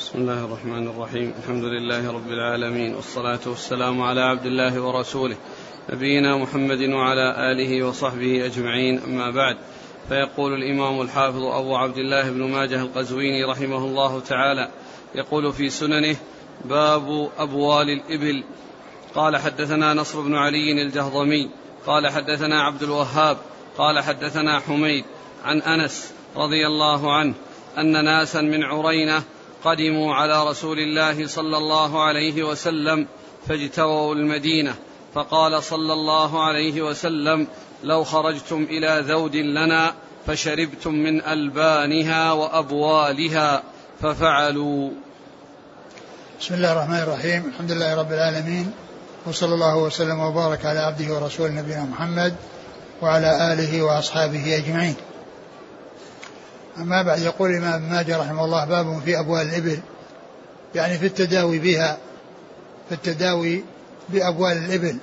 بسم الله الرحمن الرحيم. الحمد لله رب العالمين. والصلاة والسلام على عبد الله ورسوله نبينا محمد وعلى آله وصحبه أجمعين. أما بعد فيقول الإمام الحافظ أبو عبد الله بن ماجه القزويني رحمه الله تعالى يقول في سننه باب أبوال الإبل. قال حدثنا نصر بن علي الجهضمي. قال حدثنا عبد الوهاب. قال حدثنا حميد عن أنس رضي الله عنه أن ناسا من عرينة قدموا على رسول الله صلى الله عليه وسلم فاجتووا المدينة. فقال صلى الله عليه وسلم لو خرجتم إلى ذود لنا فشربتم من ألبانها وأبوالها. ففعلوا. بسم الله الرحمن الرحيم. الحمد لله رب العالمين وصلى الله وسلم وبارك على عبده ورسوله نبينا محمد وعلى آله وأصحابه أجمعين. أما بعد يقول الإمام ابن ماجه رحمه الله باب في أبوال الإبل. يعني في التداوي بها في التداوي بأبوال الإبل.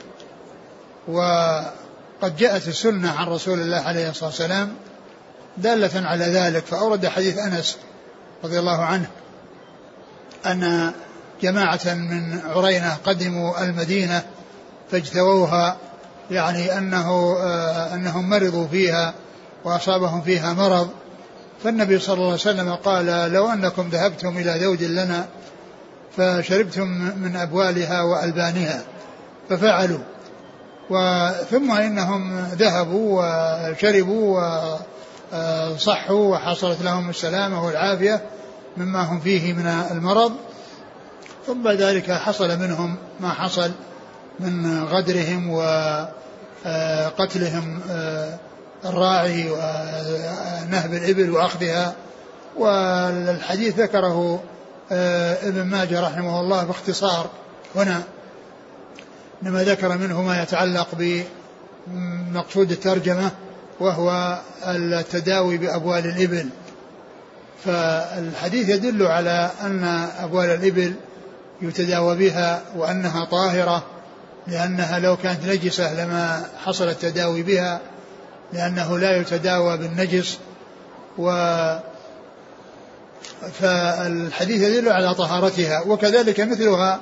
وقد جاءت السنة عن رسول الله عليه الصلاة والسلام دالة على ذلك فأورد حديث أنس رضي الله عنه أن جماعة من عرينة قدموا المدينة فاجتووها يعني أنه آه أنهم مرضوا فيها وأصابهم فيها مرض. فالنبي صلى الله عليه وسلم قال لو أنكم ذهبتم إلى ذود لنا فشربتم من أبوالها وألبانها. ففعلوا. ثم إنهم ذهبوا وشربوا وصحوا وحصلت لهم السلامة والعافية مما هم فيه من المرض. ثم بعد ذلك حصل منهم ما حصل من غدرهم وقتلهم الراعي ونهب الإبل وأخذها والحديث ذكره آه، ابن ماجه رحمه الله باختصار. هنا إنما ذكر منه ما يتعلق بمقصود الترجمة وهو التداوي بأبوال الإبل. فالحديث يدل على أن أبوال الإبل يتداوى بها وأنها طاهرة لأنها لو كانت نجسة لما حصل التداوي بها لأنه لا يتداوى بالنجس و فالحديث يدل على طهارتها وكذلك مثلها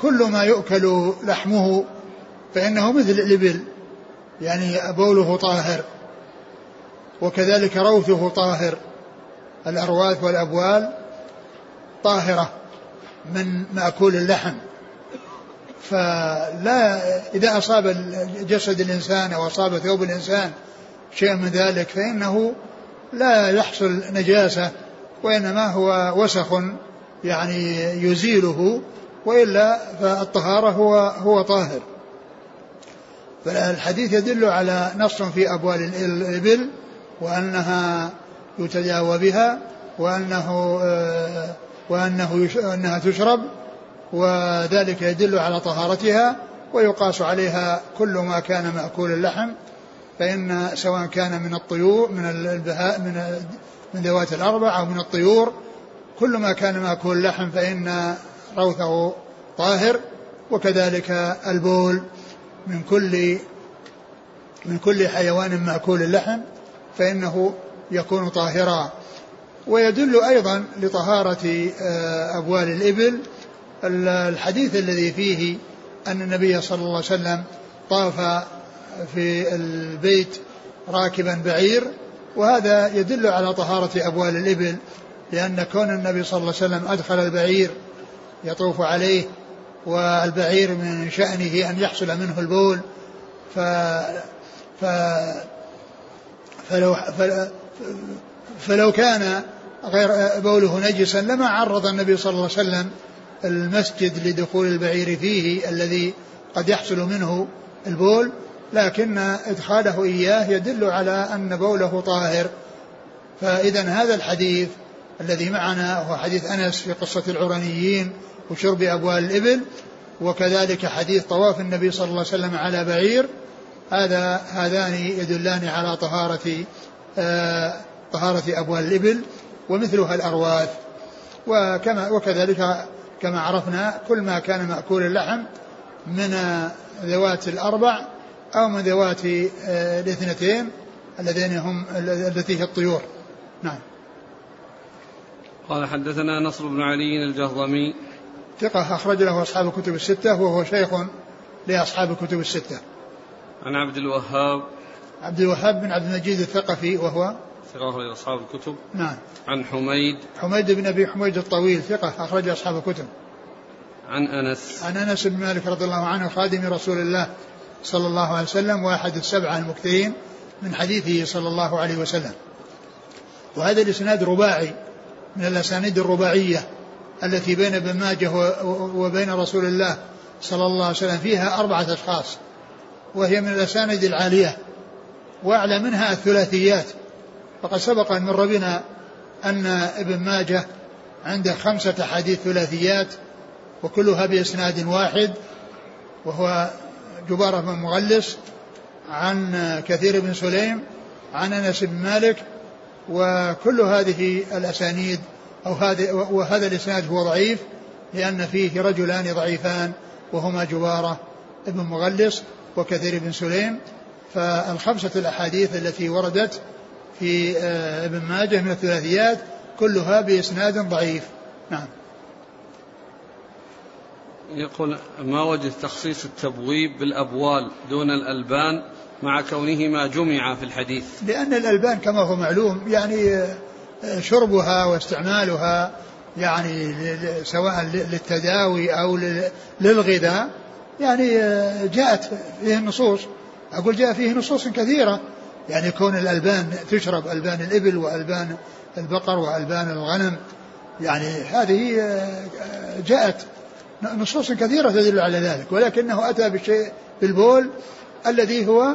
كل ما يؤكل لحمه فإنه مثل الإبل يعني بوله طاهر وكذلك روثه طاهر الأرواث والأبوال طاهرة من مأكول اللحم. فلا إذا أصاب جسد الإنسان أو أصاب ثوب الإنسان شيء من ذلك فإنه لا يحصل نجاسة وإنما هو وسخ يعني يزيله وإلا فالطهارة هو هو طاهر. فالحديث يدل على نص في أبوال الإبل وأنها يتداوى بها وأنه آه، وأنه أنها تشرب وذلك يدل على طهارتها ويقاس عليها كل ما كان مأكول اللحم فإن سواء كان من الطيور من البهاء من من ذوات الأربع أو من الطيور كل ما كان مأكول اللحم فإن روثه طاهر وكذلك البول من كل من كل حيوان مأكول اللحم فإنه يكون طاهرا. ويدل أيضا لطهارة آه، أبوال الإبل الحديث الذي فيه أن النبي صلى الله عليه وسلم طاف في البيت راكبا بعير وهذا يدل على طهارة أبوال الإبل لأن كون النبي صلى الله عليه وسلم أدخل البعير يطوف عليه والبعير من شأنه أن يحصل منه البول ف, ف فلو فلو كان غير بوله نجسا لما عرض النبي صلى الله عليه وسلم المسجد لدخول البعير فيه الذي قد يحصل منه البول لكن إدخاله إياه يدل على أن بوله طاهر. فإذا هذا الحديث الذي معنا هو حديث أنس في قصة العرنيين وشرب أبوال الإبل وكذلك حديث طواف النبي صلى الله عليه وسلم على بعير. هذا هذان يدلان على طهارة آه طهارة أبوال الإبل ومثلها الأرواث وكما وكذلك كما عرفنا كل ما كان مأكول اللحم من ذوات الأربع أو من ذوات آه، الاثنتين الذين هم التي هي الطيور. نعم. قال حدثنا نصر بن علي الجهضمي. ثقة أخرج له أصحاب الكتب الستة وهو شيخ لأصحاب الكتب الستة. عن عبد الوهاب. عبد الوهاب بن عبد المجيد الثقفي وهو ثقة أخرج أصحاب الكتب. نعم. عن حميد. حميد بن أبي حميد الطويل ثقة أخرج أصحاب الكتب. عن أنس. عن أنس بن مالك رضي الله عنه خادم رسول الله صلى الله عليه وسلم وأحد السبعة المكثرين من حديثه صلى الله عليه وسلم. وهذا الإسناد رباعي من الأسانيد الرباعية التي بين ابن ماجه وبين رسول الله صلى الله عليه وسلم فيها أربعة أشخاص وهي من الأسانيد العالية وأعلى منها الثلاثيات. فقد سبق أن مر بنا أن ابن ماجه عنده خمسة حديث ثلاثيات وكلها بإسناد واحد وهو جبارة بن مغلس عن كثير بن سليم عن أنس بن مالك وكل هذه الأسانيد أو هذا وهذا الإسناد هو ضعيف لأن فيه رجلان ضعيفان وهما جبارة بن مغلس وكثير بن سليم فالخمسة الأحاديث التي وردت في آه، ابن ماجه من الثلاثيات كلها بإسناد ضعيف. نعم. يقول ما وجه تخصيص التبويب بالأبوال دون الألبان مع كونهما جمع في الحديث؟ لأن الألبان كما هو معلوم يعني آه، شربها واستعمالها يعني سواء للتداوي أو للغذاء يعني آه، جاءت فيه النصوص. أقول جاء فيه نصوص كثيرة. يعني كون الألبان تشرب ألبان الإبل وألبان البقر وألبان الغنم يعني هذه آه، جاءت نصوص كثيرة تدل على ذلك ولكنه أتى بالشيء بالبول الذي هو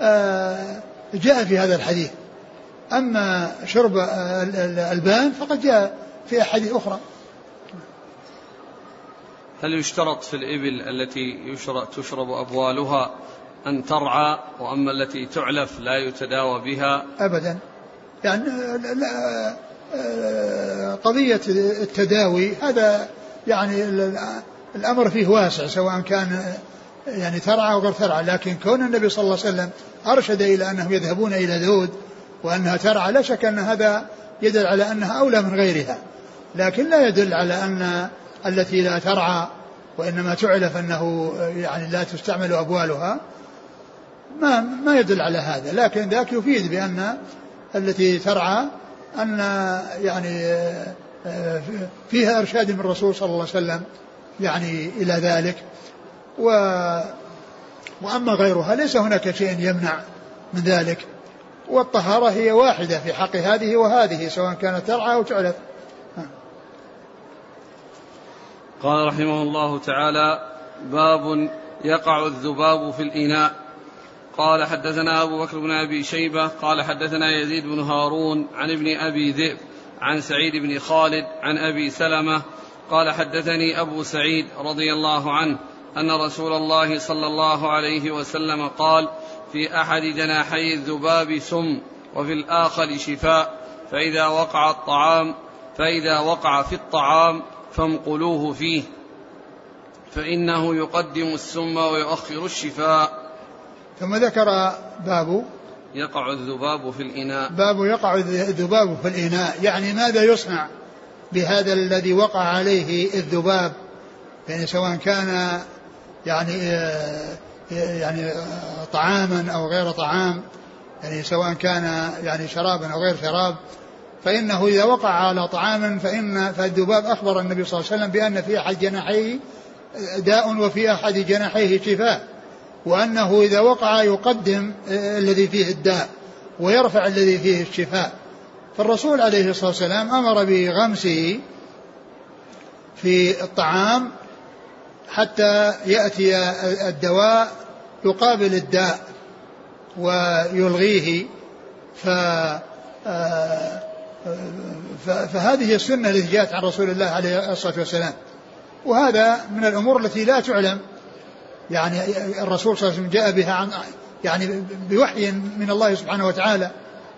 آه، جاء في هذا الحديث. أما شرب الألبان فقد جاء في أحاديث أخرى. هل يشترط في الإبل التي تشرب أبوالها أن ترعى وأما التي تعلف لا يتداوى بها. أبدا. يعني لا قضية التداوي هذا يعني الأمر فيه واسع سواء كان يعني ترعى أو غير ترعى. لكن كون النبي صلى الله عليه وسلم أرشد إلى أنهم يذهبون إلى ذود وأنها ترعى لا شك أن هذا يدل على أنها أولى من غيرها. لكن لا يدل على أن التي لا ترعى وإنما تعلف أنه يعني لا تستعمل أبوالها. ما ما يدل على هذا لكن ذاك يفيد بأن التي ترعى أن يعني فيها إرشاد من الرسول صلى الله عليه وسلم يعني إلى ذلك. و وأما غيرها ليس هناك شيء يمنع من ذلك. والطهارة هي واحدة في حق هذه وهذه سواء كانت ترعى أو تعلف قال رحمه الله تعالى باب يقع الذباب في الإناء. قال حدثنا أبو بكر بن أبي شيبة قال حدثنا يزيد بن هارون عن ابن أبي ذئب عن سعيد بن خالد عن أبي سلمة قال حدثني أبو سعيد رضي الله عنه أن رسول الله صلى الله عليه وسلم قال في أحد جناحي الذباب سم وفي الآخر شفاء فإذا وقع الطعام فإذا وقع في الطعام فانقلوه فيه فإنه يقدم السم ويؤخر الشفاء. ثم ذكر باب يقع الذباب في الإناء. باب يقع الذباب في الإناء. يعني ماذا يصنع بهذا الذي وقع عليه الذباب؟ يعني سواء كان يعني يعني طعاما أو غير طعام يعني سواء كان يعني شرابا أو غير شراب. فإنه إذا وقع على طعام فإن فالذباب أخبر النبي صلى الله عليه وسلم بأن في أحد جناحيه داء وفي أحد جناحيه شفاء. وأنه إذا وقع يقدم الذي فيه الداء ويرفع الذي فيه الشفاء. فالرسول عليه الصلاة والسلام أمر بغمسه في الطعام حتى يأتي الدواء يقابل الداء ويلغيه. ف فهذه السنة التي جاءت عن رسول الله عليه الصلاة والسلام. وهذا من الأمور التي لا تعلم يعني الرسول صلى الله عليه وسلم جاء بها عن يعني بوحي من الله سبحانه وتعالى.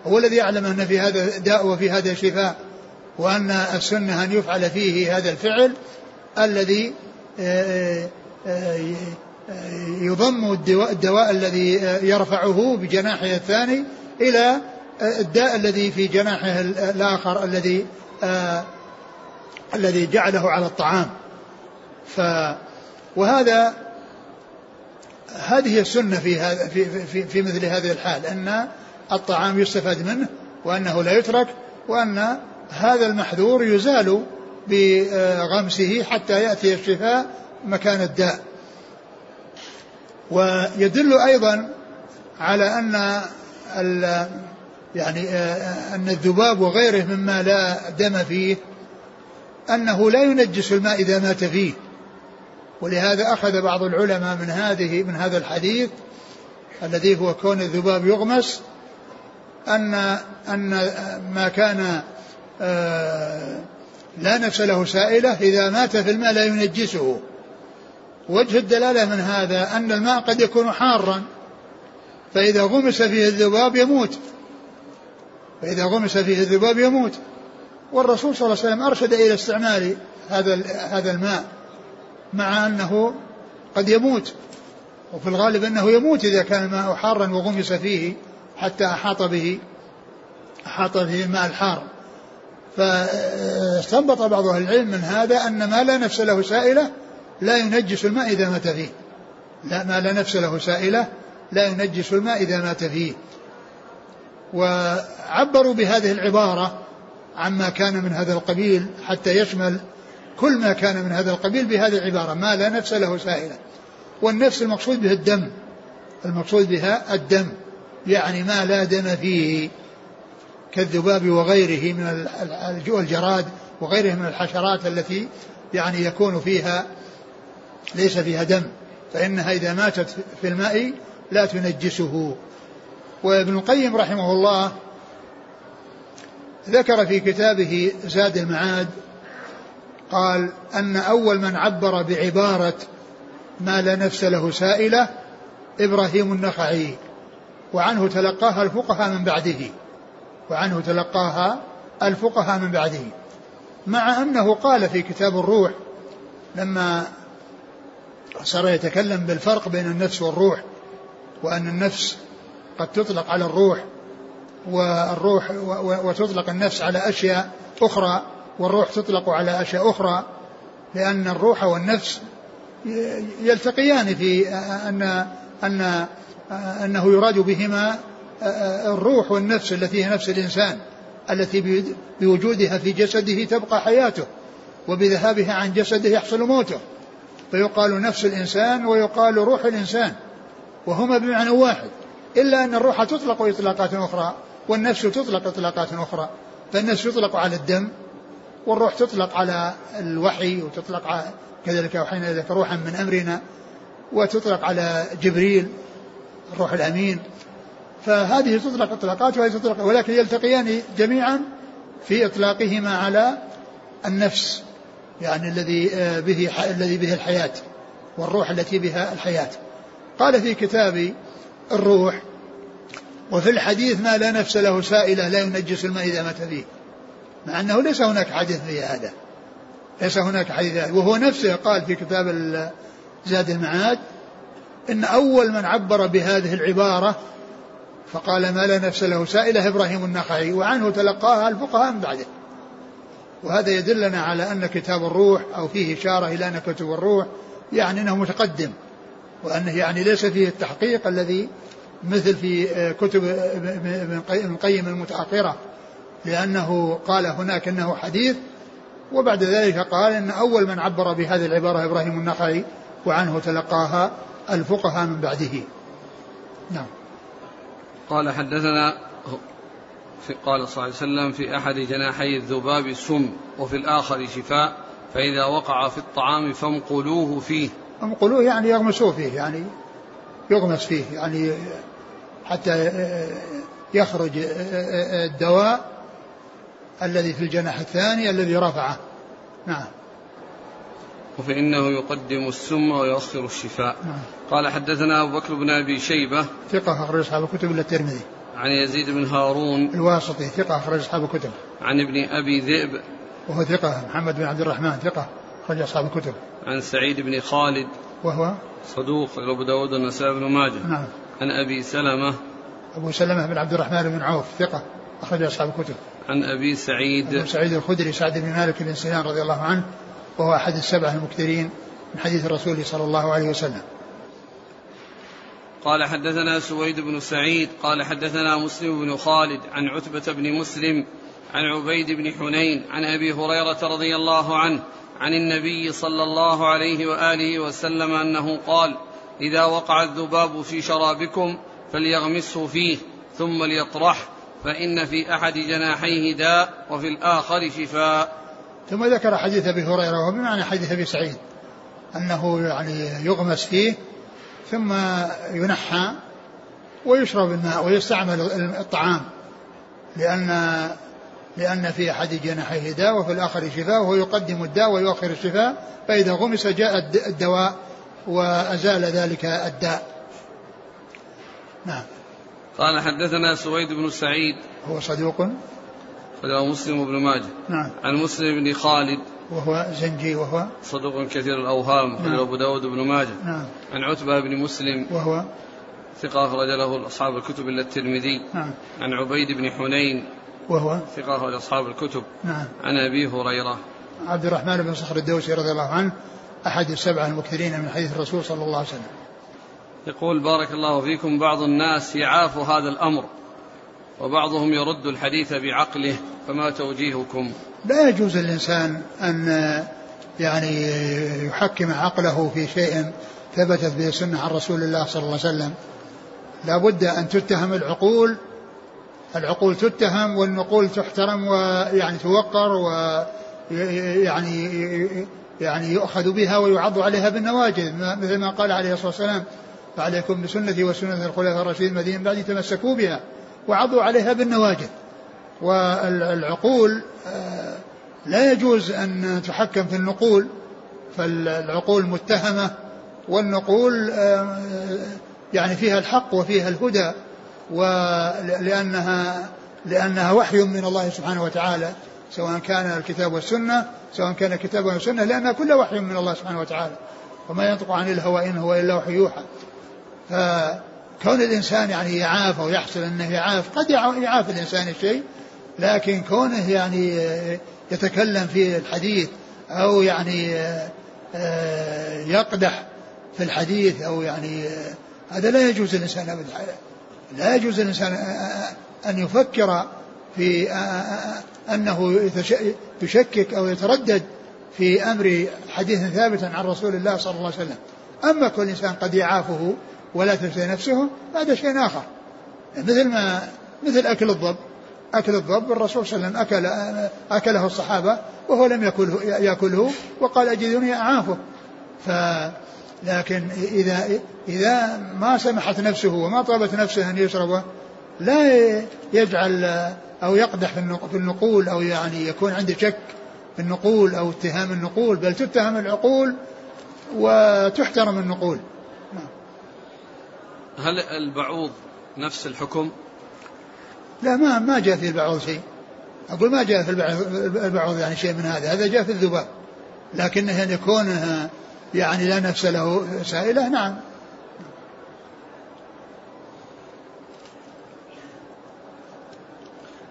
هو الذي يعلم أن في هذا داء وفي هذا شفاء وأن السنة أن يفعل فيه هذا الفعل الذي يضم الدواء, الدواء الذي يرفعه بجناحه الثاني إلى الداء الذي في جناحه الآخر الذي الذي جعله على الطعام. ف وهذا هذه السنة في هذا في, في, في مثل هذه الحال أن الطعام يستفاد منه وأنه لا يترك وأن هذا المحذور يزال بغمسه حتى يأتي الشفاء مكان الداء. ويدل أيضا على أن يعني أن الذباب وغيره مما لا دم فيه أنه لا ينجس الماء إذا مات فيه. ولهذا أخذ بعض العلماء من هذه من هذا الحديث الذي هو كون الذباب يغمس أن أن ما كان آه، لا نفس له سائلة إذا مات في الماء لا ينجسه. وجه الدلالة من هذا أن الماء قد يكون حارا فإذا غمس فيه الذباب يموت. فإذا غمس فيه الذباب يموت. والرسول صلى الله عليه وسلم أرشد إلى استعمال هذا هذا الماء. مع أنه قد يموت. وفي الغالب أنه يموت إذا كان الماء حارا وغمس فيه حتى أحاط به أحاط به الماء الحار. فاستنبط بعض أهل العلم من هذا أن ما لا نفس له سائلة لا ينجس الماء إذا مات فيه. لا ما لا نفس له سائلة لا ينجس الماء إذا مات فيه. وعبروا بهذه العبارة عما كان من هذا القبيل حتى يشمل كل ما كان من هذا القبيل بهذه العبارة ما لا نفس له سائلة. والنفس المقصود به الدم المقصود بها الدم يعني ما لا دم فيه كالذباب وغيره من الجراد وغيره من الحشرات التي يعني يكون فيها ليس فيها دم. فإنها إذا ماتت في الماء لا تنجسه. وابن القيم رحمه الله ذكر في كتابه زاد المعاد قال أن أول من عبر بعبارة ما لا نفس له سائلة إبراهيم النخعي وعنه تلقاها الفقهاء من بعده وعنه تلقاها الفقهاء من بعده. مع أنه قال في كتاب الروح لما صار يتكلم بالفرق بين النفس والروح وأن النفس قد تطلق على الروح والروح وتطلق النفس على أشياء أخرى والروح تطلق على أشياء أخرى لأن الروح والنفس يلتقيان في أن أن أنه يراد بهما الروح والنفس التي هي نفس الإنسان التي بوجودها في جسده تبقى حياته وبذهابها عن جسده يحصل موته. فيقال نفس الإنسان ويقال روح الإنسان وهما بمعنى واحد. إلا أن الروح تطلق إطلاقات أخرى والنفس تطلق إطلاقات أخرى فالنفس يطلق على الدم والروح تطلق على الوحي وتطلق على كذلك أوحينا إليك روحا من أمرنا وتطلق على جبريل الروح الأمين. فهذه تطلق إطلاقات وهذه تطلق ولكن يلتقيان جميعا في إطلاقهما على النفس يعني الذي آه، به الذي به الحياة والروح التي بها الحياة. قال في كتاب الروح وفي الحديث ما لا نفس له سائلة لا ينجس الماء إذا مات فيه. مع أنه ليس هناك حديث في هذا. ليس هناك حديث وهو نفسه قال في كتاب زاد المعاد إن أول من عبر بهذه العبارة فقال ما لا نفس له سائلة إبراهيم النخعي وعنه تلقاها الفقهاء من بعده. وهذا يدلنا على أن كتاب الروح أو فيه إشارة إلى أن كتب الروح يعني أنه متقدم وأنه يعني ليس فيه التحقيق الذي مثل في كتب ابن القيم المتأخرة. لأنه قال هناك أنه حديث وبعد ذلك قال أن أول من عبر بهذه العبارة إبراهيم النخعي وعنه تلقاها الفقهاء من بعده. نعم. قال حدثنا في قال صلى الله عليه وسلم في أحد جناحي الذباب سم وفي الآخر شفاء فإذا وقع في الطعام فانقلوه فيه. انقلوه يعني يغمسوه فيه يعني يغمس فيه يعني حتى يخرج الدواء الذي في الجناح الثاني الذي رفعه. نعم. وفإنه يقدم السم ويؤخر الشفاء. نعم. قال حدثنا أبو بكر بن أبي شيبة. ثقة أخرج أصحاب الكتب إلا الترمذي. عن يزيد بن هارون. الواسطي ثقة أخرج أصحاب الكتب. عن ابن أبي ذئب. وهو ثقة. محمد بن عبد الرحمن ثقة أخرج أصحاب الكتب. عن سعيد بن خالد. وهو؟ صدوق أبو داود والنسائي بن ماجه. نعم. عن أبي سلمة. أبو سلمة بن عبد الرحمن بن عوف ثقة أخرج أصحاب الكتب. عن أبي سعيد. أبي سعيد الخدري سعد بن مالك بن سنان رضي الله عنه وهو أحد السبعة المكثرين من حديث الرسول صلى الله عليه وسلم. قال حدثنا سويد بن سعيد قال حدثنا مسلم بن خالد عن عتبة بن مسلم عن عبيد بن حنين عن أبي هريرة رضي الله عنه عن النبي صلى الله عليه وآله وسلم أنه قال إذا وقع الذباب في شرابكم فليغمسه فيه ثم ليطرح فإن في أحد جناحيه داء وفي الآخر شفاء. ثم ذكر حديث أبي هريرة وهو بمعنى حديث أبي سعيد أنه يعني يغمس فيه ثم ينحى ويشرب الماء ويستعمل الطعام لأن لأن في أحد جناحيه داء وفي الآخر شفاء وهو يقدم الداء ويؤخر الشفاء فإذا غمس جاء الدواء وأزال ذلك الداء. نعم. قال حدثنا سويد بن سعيد. هو صدوق؟ فله مسلم بن ماجه. نعم. عن مسلم بن خالد. وهو زنجي وهو؟ صدوق كثير الأوهام. نعم. أبو داود بن ماجه. نعم. عن عتبة بن مسلم. وهو؟ ثقة أخرج له أصحاب الكتب إلا الترمذي. نعم. عن عبيد بن حنين. وهو؟ ثقة أخرج أصحاب الكتب. نعم. عن أبي هريرة. عبد الرحمن بن صخر الدوسي رضي الله عنه أحد السبعة المكثرين من حديث الرسول صلى الله عليه وسلم. يقول بارك الله فيكم بعض الناس يعاف هذا الأمر وبعضهم يرد الحديث بعقله فما توجيهكم؟ لا يجوز الإنسان أن يعني يحكم عقله في شيء ثبتت به السنة عن رسول الله صلى الله عليه وسلم. لا بد أن تتهم العقول العقول تتهم والنقول تحترم ويعني توقر ويعني يعني يؤخذ بها ويعض عليها بالنواجذ مثل ما قال عليه الصلاة والسلام فعليكم بسنتي وسنة الخلفاء الراشدين المدينين بعد تمسكوا بها وعضوا عليها بالنواجذ. والعقول آه، لا يجوز أن تحكم في النقول فالعقول متهمة والنقول آه، يعني فيها الحق وفيها الهدى ولأنها لأنها وحي من الله سبحانه وتعالى سواء كان الكتاب والسنة سواء كان الكتاب والسنة لأنها كلها وحي من الله سبحانه وتعالى. وما ينطق عن الهوى إن هو إلا وحي يوحى. فكون الإنسان يعني يعاف أو يحصل أنه يعاف قد يعاف الإنسان الشيء لكن كونه يعني يتكلم في الحديث أو يعني يقدح في الحديث أو يعني هذا لا يجوز الإنسان أبدا لا يجوز الإنسان أن يفكر في أنه يشكك أو يتردد في أمر حديث ثابت عن رسول الله صلى الله عليه وسلم. أما كل إنسان قد يعافه ولا تنسى نفسه هذا شيء آخر. مثل ما مثل أكل الضب. أكل الضب الرسول صلى الله عليه وسلم أكل أكله الصحابة وهو لم يأكله, يأكله وقال أجدني أعافه. ف لكن إذا إذا ما سمحت نفسه وما طابت نفسه أن يشربه لا يجعل أو يقدح في النقول أو يعني يكون عنده شك في النقول أو اتهام النقول بل تتهم العقول وتحترم النقول. هل البعوض نفس الحكم؟ لا ما ما جاء في البعوض شيء أقول ما جاء في البعوض يعني شيء من هذا هذا جاء في الذباب لكنه أن يكون يعني لا نفس له سائلة نعم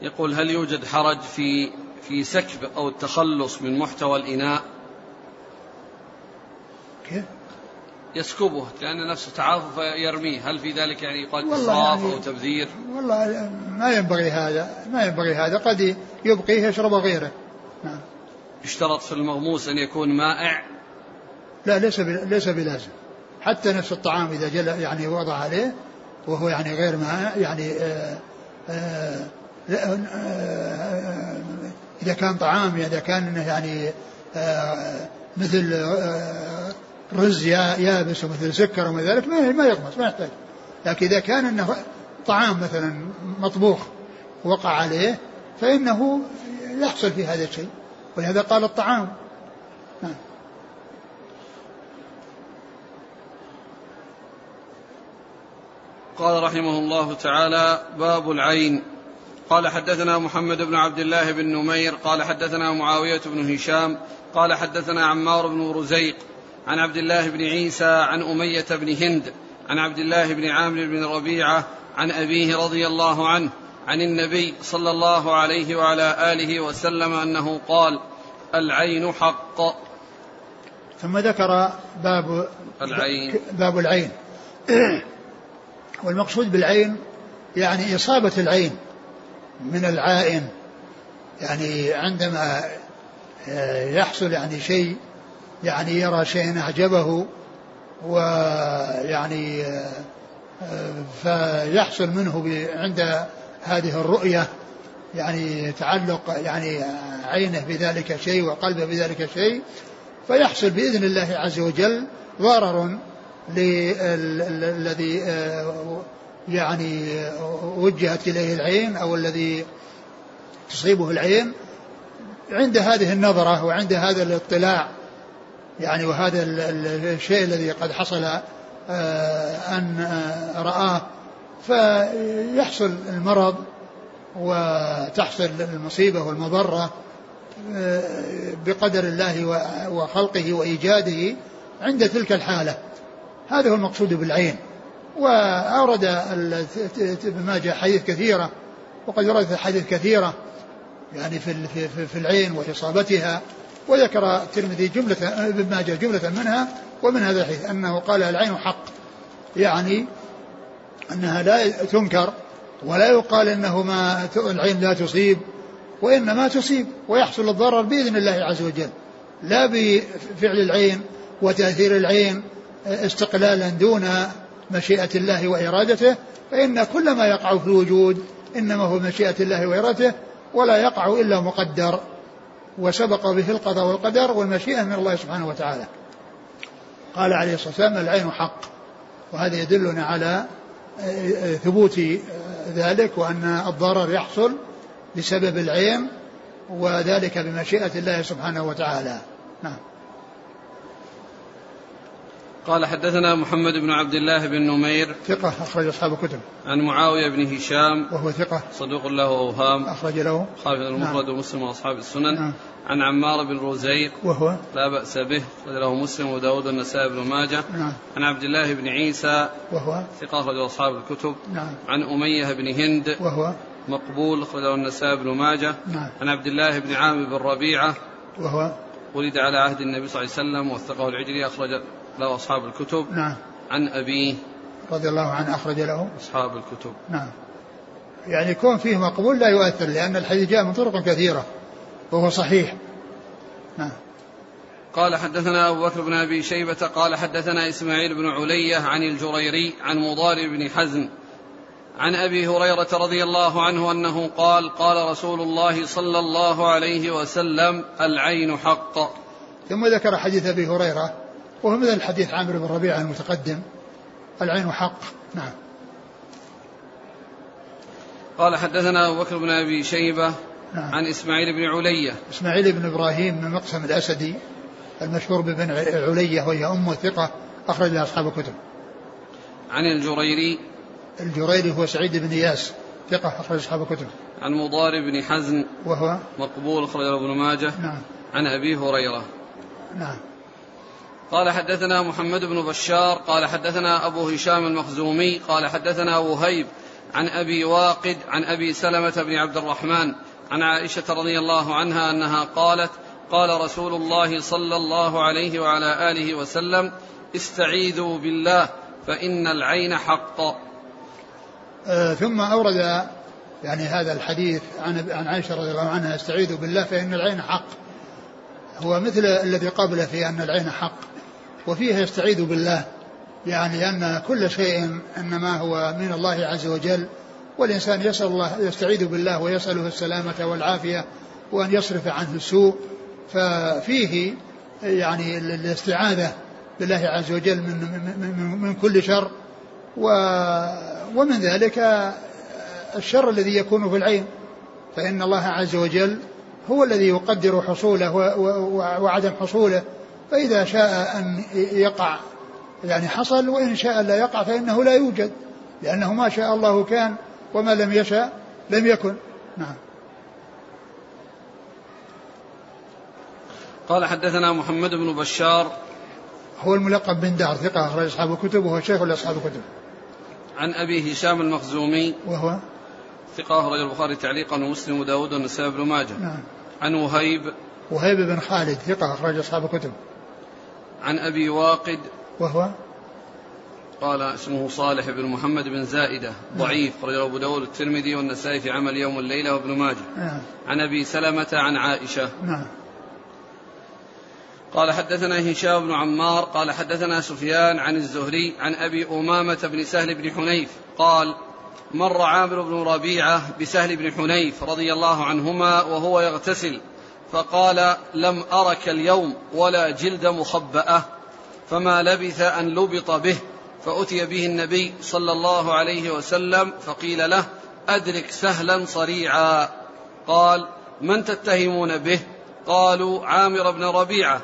يقول هل يوجد حرج في في سكب أو التخلص من محتوى الإناء؟ كيف؟ يسكبه لأن نفسه تعافى فيرميه. هل في ذلك يعني يقال إسراف يعني أو تبذير؟ والله ما ينبغي هذا ما ينبغي هذا. قد يبقيه يشرب غيره. نعم. يشترط في المغموس أن يكون مائع؟ لا ليس ليس بلازم. حتى نفس الطعام إذا جل يعني وضع عليه وهو يعني غير مائع يعني آآ آآ آآ إذا كان طعام إذا كان يعني مثل رز يابس ومثل سكر وما ذلك ما يغمس ما يحتاج. لكن إذا كان أنه طعام مثلا مطبوخ وقع عليه فإنه يحصل في هذا الشيء. ولهذا قال الطعام. نعم. قال رحمه الله تعالى باب العين. قال حدثنا محمد بن عبد الله بن نمير قال حدثنا معاوية بن هشام قال حدثنا عمار بن رزيق عن عبد الله بن عيسى عن أمية بن هند عن عبد الله بن عامر بن ربيعة عن أبيه رضي الله عنه عن النبي صلى الله عليه وعلى آله وسلم أنه قال العين حق. ثم ذكر باب العين. باب العين. والمقصود بالعين يعني إصابة العين من العائن. يعني عندما يحصل يعني شيء يعني يرى شيئا أعجبه ويعني فيحصل منه عند هذه الرؤية يعني تعلق يعني عينه بذلك شيء وقلبه بذلك شيء فيحصل بإذن الله عز وجل ضرر للذي يعني وجهت إليه العين أو الذي تصيبه العين. عند هذه النظرة وعند هذا الاطلاع يعني وهذا الشيء الذي قد حصل آه، أن آه، رآه فيحصل المرض وتحصل المصيبة والمضرة آه، بقدر الله وخلقه وإيجاده عند تلك الحالة. هذا هو المقصود بالعين. وأورد ابن ماجه حديث كثيرة وقد وردت حديث كثيرة يعني في في في العين وإصابتها وذكر الترمذي جملة ابن ماجه جملة منها ومن هذا الحديث أنه قال العين حق يعني أنها لا تنكر ولا يقال أنه ما العين لا تصيب وإنما تصيب ويحصل الضرر بإذن الله عز وجل لا بفعل العين وتأثير العين استقلالا دون مشيئة الله وإرادته فإن كل ما يقع في الوجود إنما هو مشيئة الله وإرادته ولا يقع إلا مقدر. وسبق به القضاء والقدر والمشيئة من الله سبحانه وتعالى. قال عليه الصلاة والسلام العين حق. وهذا يدلنا على ثبوت ذلك وأن الضرر يحصل بسبب العين وذلك بمشيئة الله سبحانه وتعالى. نعم. قال حدثنا محمد بن عبد الله بن نمير ثقة أخرج أصحاب الكتب. عن معاوية بن هشام وهو ثقة. صدوق له أوهام. أخرج له. خالد المفرد نعم. ومسلم وأصحاب السنن. نعم. عن عمار بن رزيق وهو. لا بأس به له مسلم وداود النسائي بن ماجه. نعم. عن عبد الله بن عيسى وهو. ثقة أخرج أصحاب الكتب. نعم. عن أمية بن هند وهو. مقبول أخرجه النسائي بن ماجه. نعم. عن عبد الله بن عامر بن ربيعة وهو. ولد على عهد النبي صلى الله عليه وسلم وثقه العجلي أخرج له أصحاب الكتب. نعم. عن أبيه رضي الله عنه أخرج له. أصحاب الكتب. نعم. يعني كون فيه مقبول لا يؤثر لأن الحديث جاء من طرق كثيرة وهو صحيح. نعم. قال حدثنا أبو بكر بن أبي شيبة قال حدثنا إسماعيل بن علية عن الجريري عن مضارب بن حزم. عن أبي هريرة رضي الله عنه أنه قال قال رسول الله صلى الله عليه وسلم العين حق. ثم ذكر حديث أبي هريرة وهو مثل حديث عامر بن ربيعة المتقدم. العين حق. نعم. قال حدثنا أبو بكر بن أبي شيبة نعم. عن إسماعيل بن علية. إسماعيل بن إبراهيم من مقسم الأسدي المشهور ببن علية وهي أم ثقة أخرج أصحاب الكتب. عن الجريري. الجريري هو سعيد بن إياس ثقة أخرج أصحاب الكتب. عن مضارب بن حزن وهو؟ مقبول أخرج ابن ماجه. نعم. عن أبي هريرة. نعم. قال حدثنا محمد بن بشار قال حدثنا أبو هشام المخزومي قال حدثنا وهيب عن أبي واقد عن أبي سلمة بن عبد الرحمن عن عائشة رضي الله عنها أنها قالت قال رسول الله صلى الله عليه وعلى آله وسلم استعيذوا بالله فإن العين حق. آه ثم أورد يعني هذا الحديث عن عن عائشة رضي الله عنها استعيذوا بالله فإن العين حق. هو مثل الذي قبله في أن العين حق. وفيه يستعيذ بالله يعني أن كل شيء إنما هو من الله عز وجل والإنسان يسأل الله يستعيذ بالله ويسأله السلامة والعافية وأن يصرف عنه السوء. ففيه يعني الاستعاذة بالله عز وجل من, من, من كل شر. و ومن ذلك الشر الذي يكون في العين. فإن الله عز وجل هو الذي يقدر حصوله وعدم حصوله. فإذا شاء أن يقع يعني حصل وإن شاء لا يقع فإنه لا يوجد لأنه ما شاء الله كان وما لم يشاء لم يكن. نعم. قال حدثنا محمد بن بشار. هو الملقب بن دار ثقة أخرج أصحاب الكتب وهو شيخ لأصحاب الكتب. عن أبي هشام المخزومي. وهو؟ ثقة أخرج البخاري تعليقا ومسلم وداود والنسائي بن ماجه. نعم. عن وهيب. وهيب بن خالد ثقة أخرج أصحاب الكتب. عن أبي واقد وهو قال اسمه صالح بن محمد بن زائدة ضعيف أخرجه أبو داود الترمذي والنسائي في عمل يوم الليلة وابن ماجه. نعم عن أبي سلمة عن عائشة. نعم. قال حدثنا هشام بن عمار قال حدثنا سفيان عن الزهري عن أبي أمامة بن سهل بن حنيف قال مر عامر بن ربيعة بسهل بن حنيف رضي الله عنهما وهو يغتسل. فقال لم أرك اليوم ولا جلد مخبأة. فما لبث أن لبط به فأتي به النبي صلى الله عليه وسلم فقيل له أدرك سهلا صريعا. قال من تتهمون به؟ قالوا عامر بن ربيعة.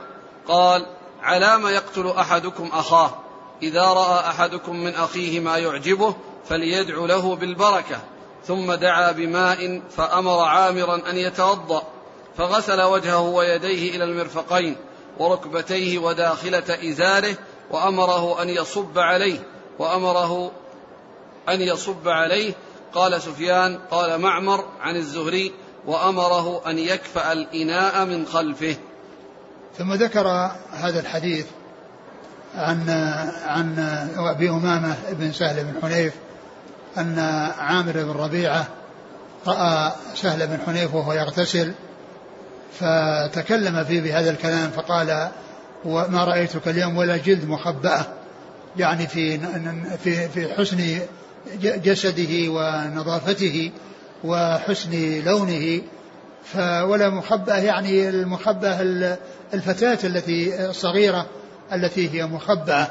قال علام يقتل أحدكم أخاه إذا رأى أحدكم من أخيه ما يعجبه فليدع له بالبركة. ثم دعا بماء فأمر عامرا أن يتوضأ. فغسل وجهه ويديه إلى المرفقين وركبتيه وداخلة إزاره وأمره أن يصب عليه وأمره أن يصب عليه. قال سفيان قال معمر عن الزهري وأمره أن يكفأ الإناء من خلفه. ثم ذكر هذا الحديث عن عن أبي أمامة بن سهل بن حنيف أن عامر بن ربيعة رأى سهل بن حنيف وهو يغتسل فتكلم فيه بهذا الكلام فقال وما رأيتك اليوم ولا جلد مخبأة. يعني في في في حسن جسده ونظافته وحسن لونه ولا مخبأة يعني المخبأة الفتاة التي الصغيرة التي هي مخبأة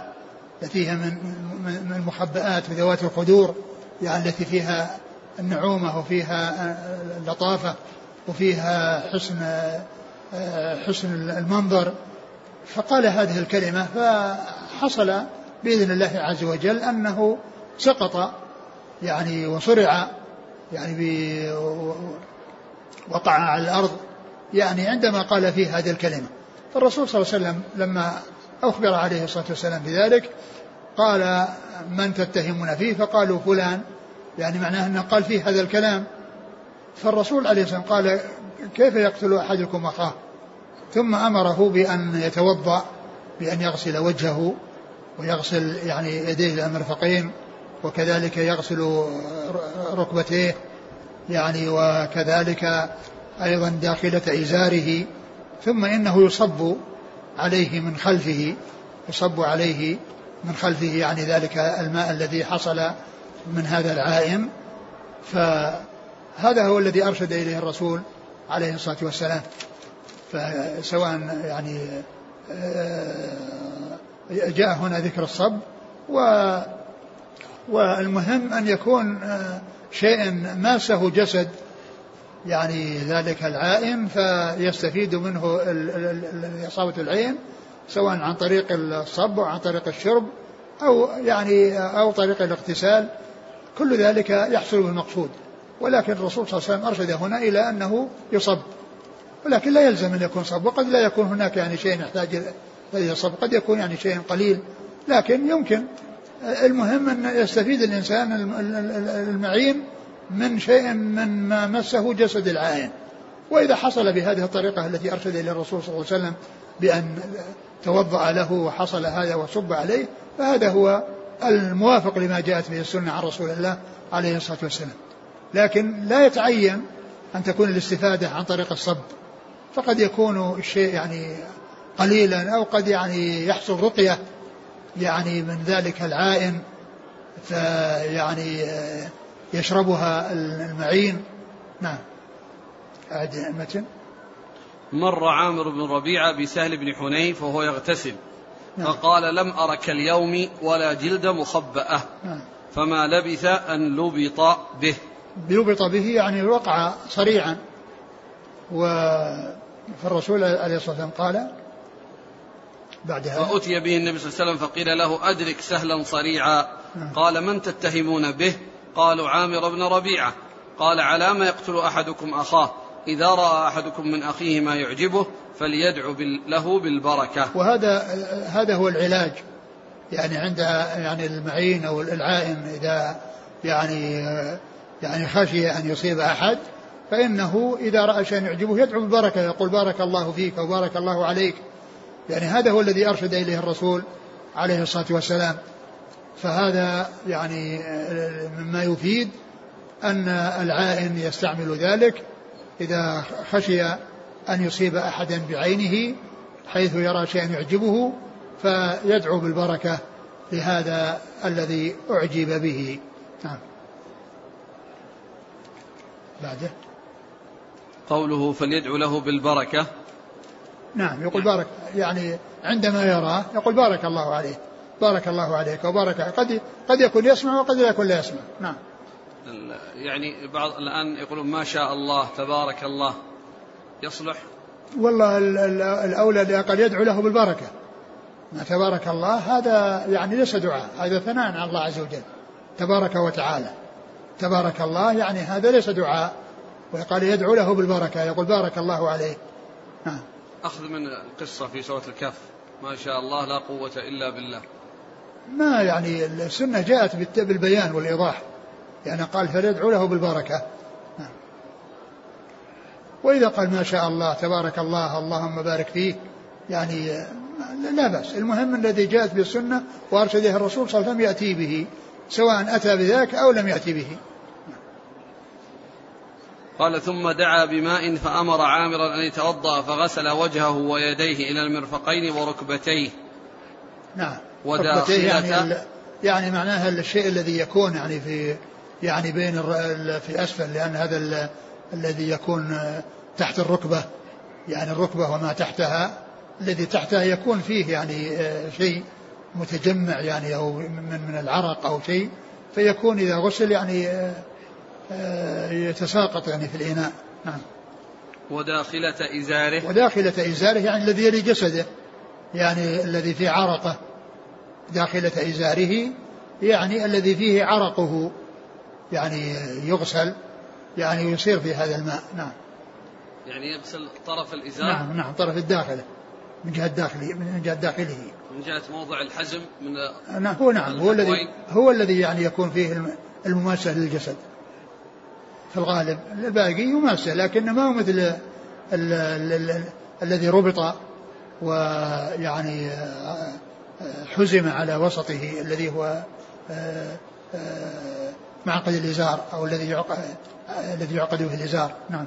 التي هي من من المخبئات ذوات القدور يعني التي فيها النعومة وفيها اللطافة. وفيها حسن حسن المنظر. فقال هذه الكلمة فحصل بإذن الله عز وجل أنه سقط يعني وصرع يعني وقع على الأرض يعني عندما قال فيه هذه الكلمة. فالرسول صلى الله عليه وسلم لما أخبر عليه الصلاة والسلام بذلك قال من تتهمون فيه؟ فقالوا فلان. يعني معناه أنه قال فيه هذا الكلام. فالرسول عليه الصلاة والسلام قال كيف يقتل أحدكم أخاه؟ ثم أمره بأن يتوضأ بأن يغسل وجهه ويغسل يعني يديه إلى المرفقين وكذلك يغسل ركبتيه يعني وكذلك أيضا داخلة إزاره. ثم إنه يصب عليه من خلفه يصب عليه من خلفه يعني ذلك الماء الذي حصل من هذا العائم. فهذا هو الذي أرشد إليه الرسول عليه الصلاة والسلام. فسواء يعني آه، جاء هنا ذكر الصب و والمهم أن يكون آه، شيء ماسه جسد يعني ذلك العائن فيستفيد منه إصابة العين سواء عن طريق الصب أو عن طريق الشرب أو يعني أو طريق الاغتسال. كل ذلك يحصل بالمقصود ولكن الرسول صلى الله عليه وسلم أرشد هنا إلى أنه يصب. ولكن لا يلزم أن يكون صب وقد لا يكون هناك يعني شيء يحتاج إلى الصب. قد يكون يعني شيء قليل لكن يمكن. المهم أن يستفيد الإنسان المعين من شيء من ما مسه جسد العائن وإذا حصل بهذه الطريقة التي أرشد إلى الرسول صلى الله عليه وسلم بأن توضأ له وحصل هذا وصب عليه فهذا هو الموافق لما جاءت به السنة عن رسول الله عليه الصلاة والسلام. لكن لا يتعين أن تكون الاستفادة عن طريق الصب. فقد يكون الشيء يعني قليلا أو قد يعني يحصل رقية يعني من ذلك العائن فيعني يشربها المعين. نعم. أعد متن مر عامر بن ربيعة بسهل بن حنيف وهو يغتسل نعم. فقال لم أرك اليوم ولا جلد مخبأة نعم. فما لبث أن لبط به. لبط به يعني وقع صريعا و فالرسول عليه الصلاة والسلام قال بعدها فأتي به النبي صلى الله عليه وسلم فقيل له أدرك سهلا صريعا نعم. قال من تتهمون به؟ قالوا عامر بن ربيعة. قال على ما يقتل أحدكم أخاه. إذا رأى أحدكم من أخيه ما يعجبه فليدعو له بالبركة. وهذا هذا هو العلاج. يعني عند يعني المعين أو العائن إذا يعني يعني خشي أن يصيب أحد فإنه إذا رأى شيئا يعجبه يدعو بالبركة يقول بارك الله فيك وبارك الله عليك. يعني هذا هو الذي أرشد إليه الرسول عليه الصلاة والسلام. فهذا يعني مما يفيد أن العائن يستعمل ذلك إذا خشي أن يصيب أحدا بعينه حيث يرى شيئا يعجبه فيدعو بالبركة لهذا الذي أعجب به. نعم. بعده. قوله فليدعو له بالبركة. نعم يقول بارك يعني عندما يراه يقول بارك الله عليه بارك الله عليك وبارك قد قد يكون يسمع وقد لا يكون لا يسمع. نعم. يعني بعض الآن يقولون ما شاء الله تبارك الله. يصلح؟ والله الأولى الأقل يدعو له بالبركة. ما تبارك الله هذا يعني ليس دعاء هذا ثناء على الله عز وجل تبارك وتعالى. تبارك الله يعني هذا ليس دعاء. وقال يدعو له بالبركة يقول بارك الله عليه نعم أخذ من القصة في سورة الكهف. ما شاء الله لا قوة إلا بالله. ما يعني السنة جاءت بالبيان والإيضاح. يعني قال فليدعو له بالبركة. نعم. وإذا قال ما شاء الله تبارك الله اللهم بارك فيه يعني لا بأس. المهم الذي جاءت بالسنة وأرشده الرسول صلى الله عليه وسلم يأتي به. سواء أتى بذاك أو لم يأتي به. قال ثم دعا بماء فأمر عامرا أن يتوضأ فغسل وجهه ويديه إلى المرفقين وركبتيه. نعم. وداخلة. يعني, يعني معناها الشيء الذي يكون يعني في يعني بين في أسفل لأن هذا الذي يكون تحت الركبة. يعني الركبة وما تحتها الذي تحتها يكون فيه يعني آه، شيء. متجمع يعني أو من من العرق أو شيء فيكون إذا غسل يعني آه، آه، يتساقط يعني في الإناء. نعم. وداخلة إزاره. وداخلة إزاره يعني الذي يلي جسده يعني الذي في عرقه. داخلة إزاره يعني الذي فيه عرقه. يعني يغسل يعني يصير في هذا الماء. نعم. يعني يغسل طرف الإزار؟ نعم نعم طرف الداخلة. من جهة داخله من جهة داخله. من جهة موضع الحزم من نعم هو نعم هو الذي هو الذي يعني يكون فيه المماسة للجسد في الغالب. الباقي يماسه لكنه ما هو مثل ال ال ال الذي ربط ويعني حزم على وسطه الذي هو معقد الإزار أو الذي يعقد الذي يعقد به الإزار. نعم.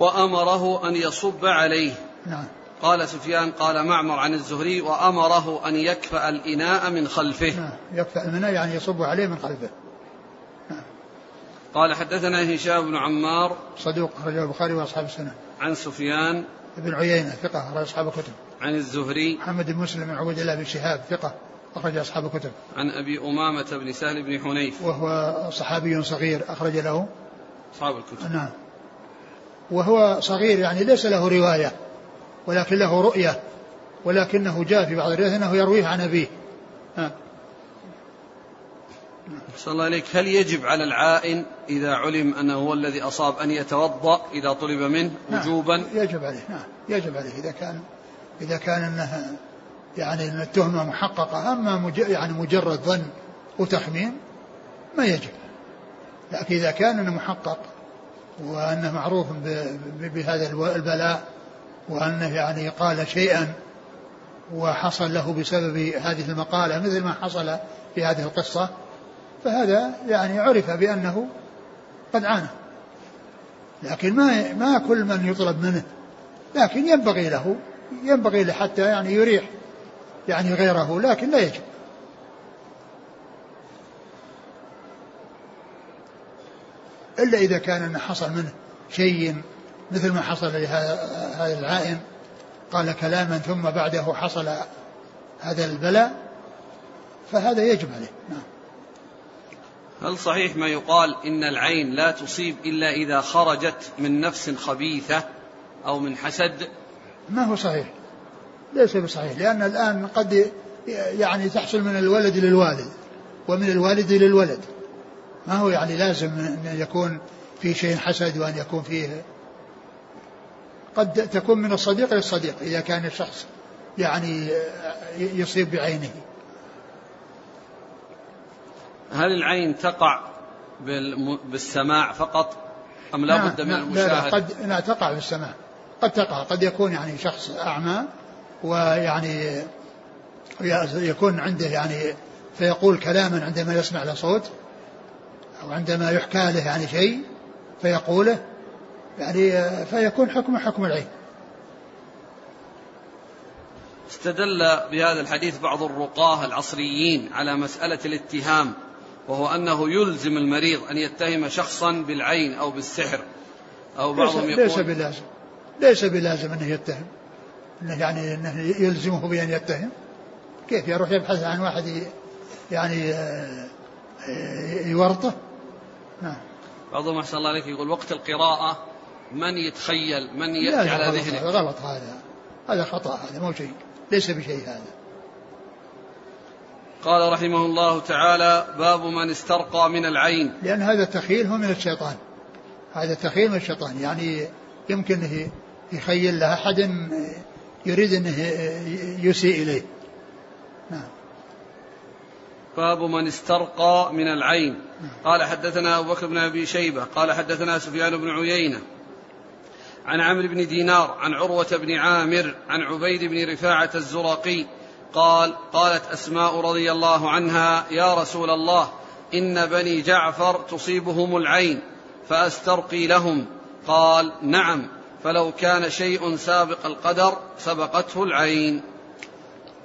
وأمره أن يصب عليه. نعم. قال سفيان قال معمر عن الزهري وأمره أن يكفأ الإناء من خلفه. نعم. يكفأ الإناء يعني يصب عليه من خلفه. نعم. قال حدثنا هشام بن عمار صدوق أخرجه البخاري وأصحاب السنة. عن سفيان بن عيينة ثقة أخرج أصحاب الكتب. عن الزهري محمد بن مسلم بن عبد الله بن شهاب ثقة أخرج أصحاب الكتب. عن أبي أمامة بن سهل بن حنيف. وهو صحابي صغير أخرج له. أصحاب الكتب. نعم. وهو صغير يعني ليس له رواية ولكن له رؤية ولكنه جاء في بعض الروايات أنه يرويه عن أبيه. صلى الله عليك. هل يجب على العائن إذا علم أنه هو الذي أصاب أن يتوضأ إذا طلب منه نعم. وجوبا؟ نعم يجب عليه نعم. يجب عليه. إذا كان إذا كان أنه يعني أن التهمة محققة أما مج يعني مجرد ظن وتخمين ما يجب. لكن إذا كان أنه محقق وأنه معروف بهذا البلاء وأنه يعني قال شيئا وحصل له بسبب هذه المقالة مثل ما حصل في هذه القصة. فهذا يعني عرف بأنه قد عانى. لكن ما ما كل من يطلب منه لكن ينبغي له ينبغي له حتى يعني يريح يعني غيره لكن لا يجب. إلا إذا كان حصل منه شيء مثل ما حصل لهذا العائن. قال كلاما ثم بعده حصل هذا البلاء فهذا يجب عليه. نعم. هل صحيح ما يقال إن العين لا تصيب إلا إذا خرجت من نفس خبيثة أو من حسد؟ ما هو صحيح. ليس بصحيح لأن الآن قد يعني تحصل من الولد للوالد ومن الوالد للولد. ما هو يعني لازم أن يكون في شيء حسد وأن يكون فيه قد تكون من الصديق للصديق إذا كان الشخص يعني يصيب بعينه. هل العين تقع بالسماع فقط؟ أم لا نعم بد من نعم المشاهدة لا لا قد لا تقع بالسماع. قد تقع قد يكون يعني شخص أعمى ويعني يكون عنده يعني فيقول كلاما عندما يسمع له صوت أو عندما يحكى له يعني شيء فيقوله يعني فيكون حكم حكم العين. استدل بهذا الحديث بعض الرقاة العصريين على مسألة الاتهام وهو أنه يلزم المريض أن يتهم شخصا بالعين أو بالسحر أو بعضهم يقول ليس بلازم. ليس بلازم أنه يتهم. أنه يعني أنه يلزمه بأن يتهم. كيف؟ يروح يبحث عن واحد يعني آه، يورطه. نعم. بعضهم أحسن الله عليك يقول وقت القراءة من يتخيل من يأتي على ذهنه؟ غلط هذا. هذا خطأ هذا مو شيء ليس بشيء هذا. قال رحمه الله تعالى باب من استرقى من العين. لأن هذا التخيل هو من الشيطان. هذا التخيل من الشيطان. يعني يمكن يخيل له أحد يريد أنه يسيء إليه. نعم. باب من استرقى من العين. قال حدثنا أبو بكر بن أبي شيبة قال حدثنا سفيان بن عيينة عن عمرو بن دينار عن عروة بن عامر عن عبيد بن رفاعة الزرقي قال قالت أسماء رضي الله عنها يا رسول الله إن بني جعفر تصيبهم العين فأسترقي لهم. قال نعم فلو كان شيء سابق القدر سبقته العين.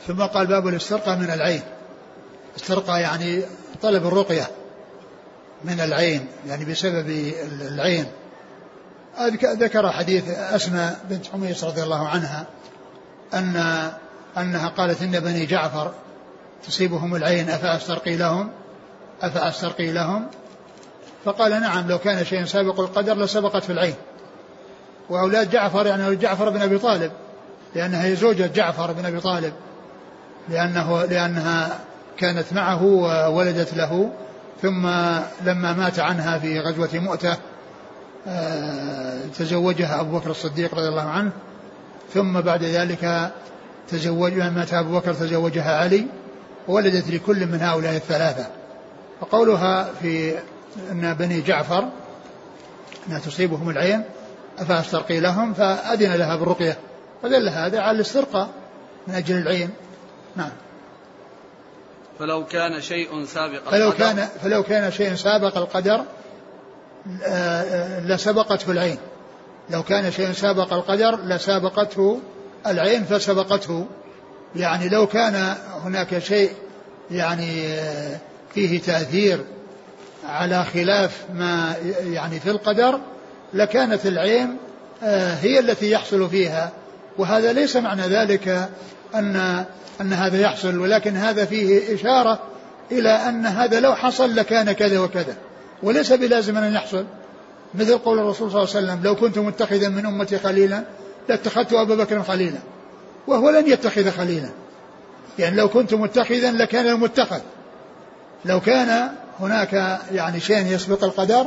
ثم قال باب الاسترقى من العين. استرقى يعني طلب الرقية من العين يعني بسبب العين. ذكر حديث أسماء بنت حميص رضي الله عنها أن أنها قالت إن بني جعفر تصيبهم العين أفأسترقي لهم؟ أفأسترقي لهم؟ فقال نعم لو كان شيء سابق القدر لسبقت في العين. وأولاد جعفر يعني جعفر بن أبي طالب لأنها هي زوجة جعفر بن أبي طالب لأنه لأنها كانت معه وولدت له ثم لما مات عنها في غزوة مؤتة آه، تزوجها أبو بكر الصديق رضي الله عنه ثم بعد ذلك تزوج مات أبو بكر تزوجها علي وولدت لكل من هؤلاء الثلاثة. وقولها في أن بني جعفر أنها تصيبهم العين أفأسترقي لهم؟ فأذن لها بالرقية ودل هذا على الاسترقاء من أجل العين. نعم. فلو كان شيء سابق فلو القدر. كان فلو كان شيء سابق القدر آه، آه، لسبقته العين. لو كان شيء سابق القدر لسابقته العين فسبقته. يعني لو كان هناك شيء يعني آه، فيه تأثير على خلاف ما يعني في القدر لكانت العين هي التي يحصل فيها. وهذا ليس معنى ذلك أن أن هذا يحصل ولكن هذا فيه إشارة إلى أن هذا لو حصل لكان كذا وكذا وليس بلازم أن يحصل. مثل قول الرسول صلى الله عليه وسلم لو كنت متخذا من أمتي خليلا لاتخذت أبا بكر خليلا وهو لن يتخذ خليلا. يعني لو كنت متخذا لكان المتخذ. لو كان هناك يعني شيء يسبق القدر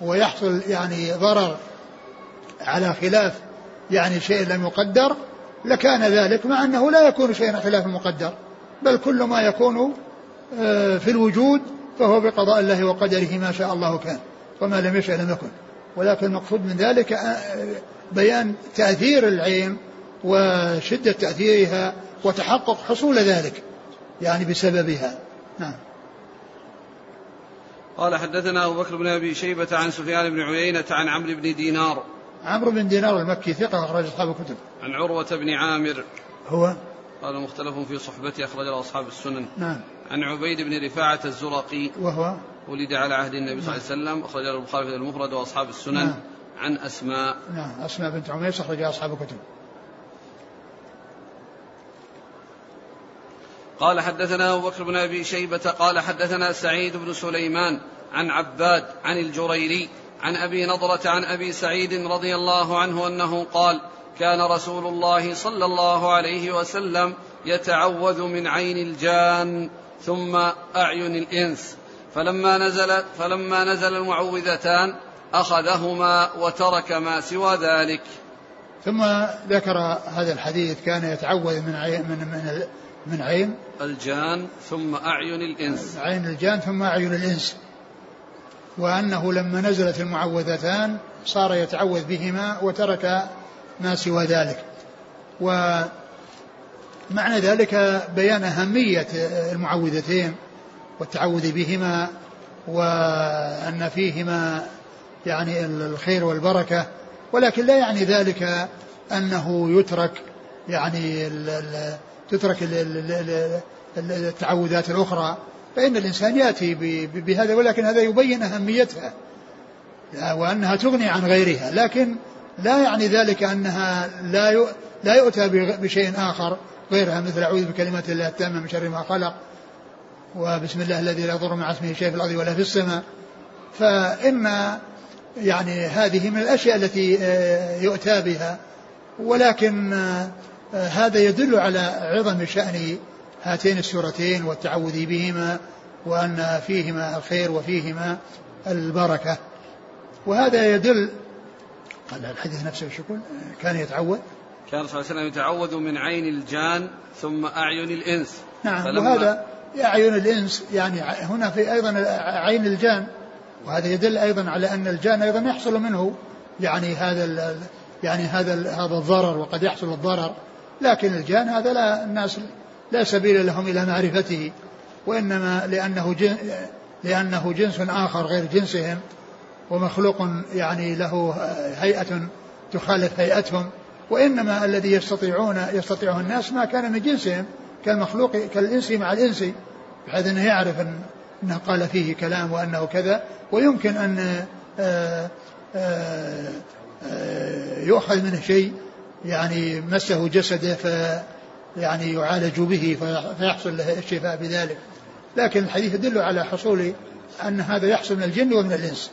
ويحصل يعني ضرر على خلاف يعني شيء لم يقدر لكان ذلك مع أنه لا يكون شيئا خلاف المقدر بل كل ما يكون آه، في الوجود فهو بقضاء الله وقدره ما شاء الله كان وما لم يشاء لم يكن. ولكن المقصود من ذلك آه، بيان تأثير العين وشدة تأثيرها وتحقق حصول ذلك يعني بسببها. نعم. قال حدثنا أبو بكر بن أبي شيبة عن سفيان بن عيينة عن عمرو بن دينار عمرو بن دينار المكي ثقة أخرج أصحاب الكتب. عن عروة بن عامر هو قال مختلف في صحبته أخرجه أصحاب السنن. نعم. عن عبيد بن رفاعة الزرقي وهو ولد على عهد النبي صلى الله عليه وسلم أخرجه البخاري في المفرد وأصحاب السنن. نعم. عن أسماء. نعم أسماء بنت عميس أخرجها أصحاب الكتب. قال حدثنا أبو بكر بن أبي شيبة قال حدثنا سعيد بن سليمان عن عباد عن الجريري عن أبي نضرة عن أبي سعيد رضي الله عنه أنه قال كان رسول الله صلى الله عليه وسلم يتعوذ من عين الجان ثم أعين الإنس. فلما نزل فلما نزل المعوذتان أخذهما وترك ما سوى ذلك. ثم ذكر هذا الحديث كان يتعوذ من عين من من من عين الجان ثم أعين الإنس. عين الجان ثم أعين الإنس. وأنه لما نزلت المعوذتان صار يتعوذ بهما وترك ما سوى ذلك. ومعنى ذلك بيان أهمية المعوذتين والتعوذ بهما وأن فيهما يعني الخير والبركة ولكن لا يعني ذلك أنه يترك يعني تترك التعوذات الأخرى. فإن الإنسان يأتي بهذا ولكن هذا يبين أهميتها وأنها تغني عن غيرها لكن لا يعني ذلك أنها لا لا يؤتى بشيء آخر غيرها مثل أعوذ بكلمات الله التامة من شر ما خلق وبسم الله الذي لا يضر مع اسمه شيء في الأرض ولا في السماء. فإن يعني هذه من الأشياء التي آه، يؤتى بها ولكن آه، هذا يدل على عظم شأن هاتين السورتين والتعوذ بهما وأن فيهما الخير وفيهما البركة. وهذا يدل قال الحديث نفسه يقول؟ كان يتعوذ. كان صلى الله عليه وسلم يتعوذ من عين الجان ثم أعين الإنس. نعم وهذا أعين الإنس يعني هنا في أيضا عين الجان. وهذا يدل أيضا على أن الجان أيضا يحصل منه يعني هذا يعني هذا هذا الضرر وقد يحصل الضرر. لكن الجان هذا لا الناس لا سبيل لهم إلى معرفته وإنما لأنه جن لأنه جنس آخر غير جنسهم ومخلوق يعني له هيئة تخالف هيئتهم وإنما الذي يستطيعون يستطيعه الناس ما كان من جنسهم كالمخلوق كالإنس مع الإنس بحيث أنه يعرف أن أنه قال فيه كلام وأنه كذا ويمكن أن آه، آآ آه، يؤخذ منه شيء يعني مسه جسده يعني يعالج به فيحصل له الشفاء بذلك. لكن الحديث يدل على حصول أن هذا يحصل من الجن ومن الإنس.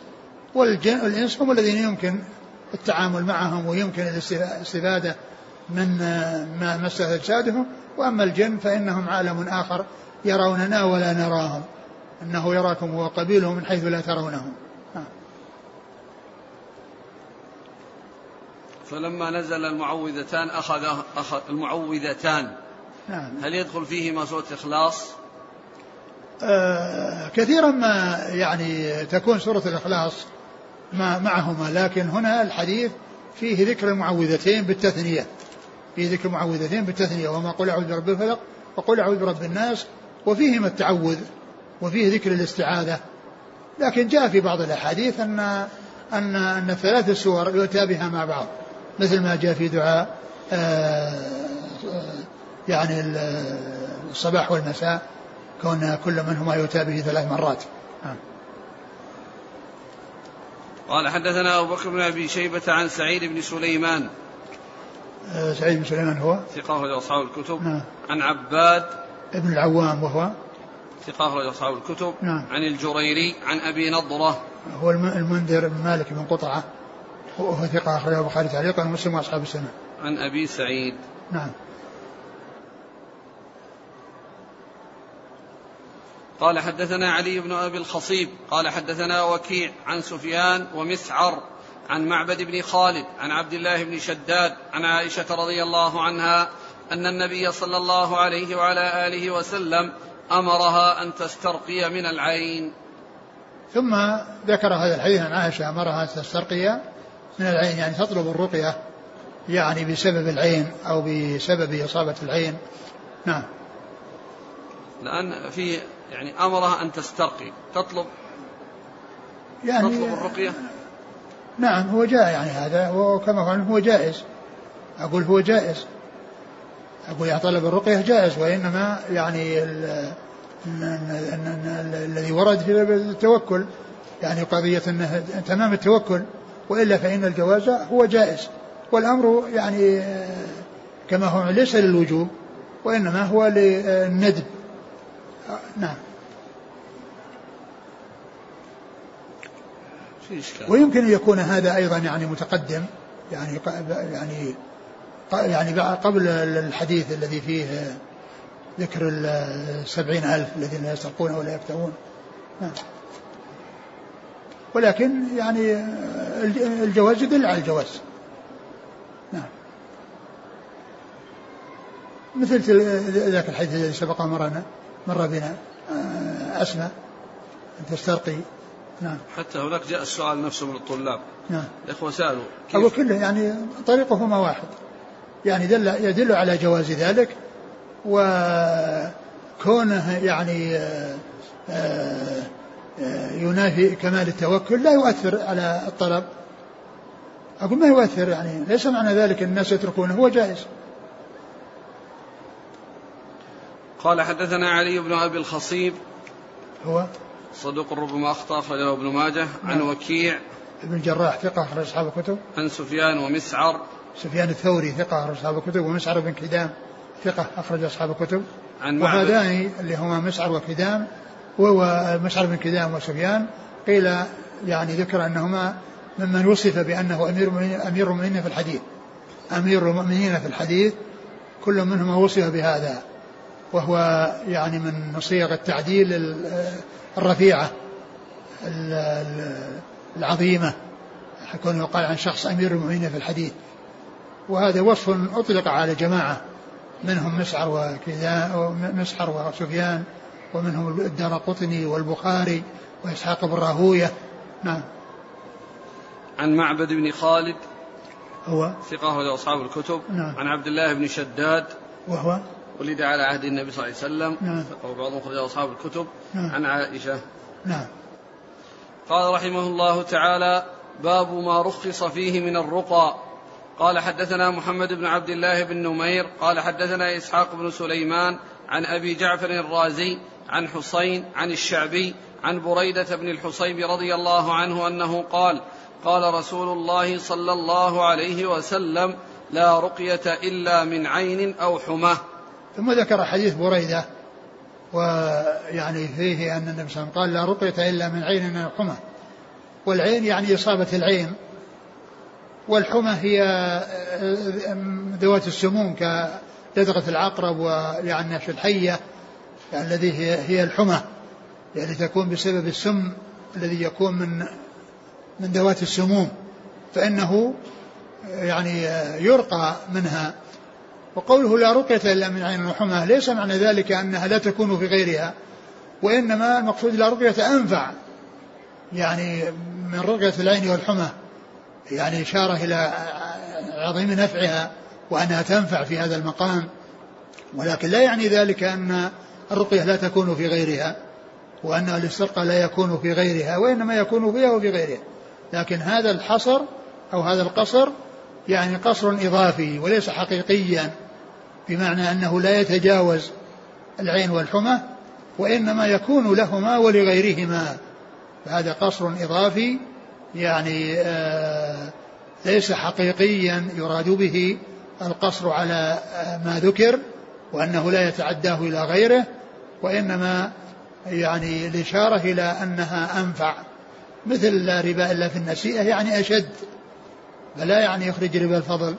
والجن والإنس هم الذين يمكن التعامل معهم ويمكن الاستفادة من ما مسه أجسادهم. وأما الجن فإنهم عالم آخر يروننا ولا نراهم. أنه يراكم هو قبيله من حيث لا ترونهم. فلما نزل المعوذتان أخذ, أخذ المعوذتان. نعم. هل يدخل فيهما سورة الإخلاص؟ آه كثيرا ما يعني تكون سورة الإخلاص ما معهما لكن هنا الحديث فيه ذكر المعوذتين بالتثنية. فيه ذكر المعوذتين بالتثنية وما قل أعوذ برب الفلق وقل أعوذ برب الناس وفيهما التعوذ وفيه ذكر الاستعاذة. لكن جاء في بعض الأحاديث أن أن أن الثلاث السور يؤتى بها مع بعض. مثل ما جاء في دعاء آه، يعني الصباح والمساء كون كل منهما يؤتى به ثلاث مرات. نعم. قال حدثنا أبو بكر بن أبي شيبة عن سعيد بن سليمان. آه، سعيد بن سليمان هو؟ ثقة أخرج أصحاب الكتب. نعم. عن عباد ابن العوام وهو؟ ثقة أخرج أصحاب الكتب. نعم. عن الجريري عن أبي نضرة. هو المنذر بن مالك بن قطعة. وهو ثقة أخرجه البخاري تعليقا ومسلم وأصحاب السنة. عن أبي سعيد. نعم. قال حدثنا علي بن أبي الخصيب قال حدثنا وكيع عن سفيان ومسعر عن معبد بن خالد عن عبد الله بن شداد عن عائشة رضي الله عنها أن النبي صلى الله عليه وعلى آله وسلم أمرها أن تسترقي من العين ثم ذكر هذا الحديث عن عائشة أمرها أن تسترقي من العين يعني تطلب الرقية يعني بسبب العين أو بسبب إصابة العين. نعم. لأن في يعني أمرها أن تسترقي تطلب يعني تطلب الرقية؟ نعم هو جاء يعني هذا وكما قال هو جائز. أقول هو جائز. أقول يا طلب الرقية جائز وإنما يعني الذي ورد في التوكل يعني قضية أنه تمام التوكل. وإلا فإن الجواز هو جائز. والأمر يعني كما هو ليس للوجوب وإنما هو للندب. نعم. ويمكن أن يكون هذا أيضا يعني متقدم يعني يعني يعني قبل الحديث الذي فيه ذكر السبعين ألف الذين يسترقون ولا يكتبون نعم. ولكن يعني الجواز يدل على الجواز. نعم. مثل ذاك الحديث الذي سبق مرنا مر بنا آه، أسمى أن تسترقي نعم. حتى هناك جاء السؤال نفسه من الطلاب. نعم. الإخوة سألوا أو كله يعني طريقهما واحد. يعني دل يدل على جواز ذلك وكونه يعني آه، آه، آه، ينافي كمال التوكل لا يؤثر على الطلب. أقول ما يؤثر يعني ليس معنى ذلك الناس يتركونه هو جائز. قال حدثنا علي بن أبي الخصيب هو؟ صدوق ربما أخطأ أخرجه ابن ماجه عن نعم. وكيع. ابن الجراح ثقة أخرج أصحاب الكتب. عن سفيان ومسعر. سفيان الثوري ثقة أخرج أصحاب الكتب. ومسعر بن كدام ثقة أخرج أصحاب الكتب. عن وهذان اللي هما مسعر وكدام وهو مسعر بن كدام وسفيان قيل يعني ذكر أنهما ممن وصف بأنه أمير أمير المؤمنين في الحديث. أمير المؤمنين في الحديث كل منهما وصف بهذا. وهو يعني من صيغ التعديل ال- الرفيعة ال- ال- العظيمة يكون يقال عن شخص أمير المؤمنين في الحديث. وهذا وصف أطلق على جماعة منهم مسعر وكذا مسعر وسفيان ومنهم الدار قطني والبخاري وإسحاق بن راهوية. نعم. عن معبد بن خالد هو؟ ثقة أصحاب الكتب. نعم. عن عبد الله بن شداد وهو؟ ولد على عهد النبي صلى الله عليه وسلم. نعم. وبعضهم أخرجه أصحاب الكتب. نعم. عن عائشة. نعم. قال رحمه الله تعالى باب ما رخص فيه من الرقى. قال حدثنا محمد بن عبد الله بن نمير. قال حدثنا إسحاق بن سليمان عن أبي جعفر الرازي عن حسين عن الشعبي عن بريدة بن الحصيب رضي الله عنه أنه قال قال رسول الله صلى الله عليه وسلم لا رقية إلا من عين أو حماه ثم ذكر حديث بريدة ويعني فيه أن النبي صلى الله عليه وسلم قال لا رقية إلا من عين أو حمى. والعين يعني إصابة العين والحمى هي ذوات السموم كلدغة العقرب ويعني في الحية. يعني الذي هي هي الحمى يعني تكون بسبب السم الذي يكون من من ذوات السموم فإنه يعني يرقى منها. وقوله لا رقية إلا من عين وحمى ليس معنى ذلك أنها لا تكون في غيرها وإنما المقصود لا رقية أنفع يعني من رقية العين والحمى يعني إشارة إلى عظيم نفعها وأنها تنفع في هذا المقام. ولكن لا يعني ذلك أن الرقية لا تكون في غيرها وأن الاسترقاء لا يكون في غيرها وإنما يكون فيها وفي غيرها. لكن هذا الحصر أو هذا القصر يعني قصر إضافي وليس حقيقيا بمعنى أنه لا يتجاوز العين والحمى وإنما يكون لهما ولغيرهما. فهذا قصر إضافي يعني آه ليس حقيقيا يراد به القصر على آه ما ذكر وأنه لا يتعداه إلى غيره. وإنما يعني الإشارة إلى أنها أنفع. مثل لا ربا إلا في النسيئة يعني أشد فلا يعني يخرج ربا الفضل.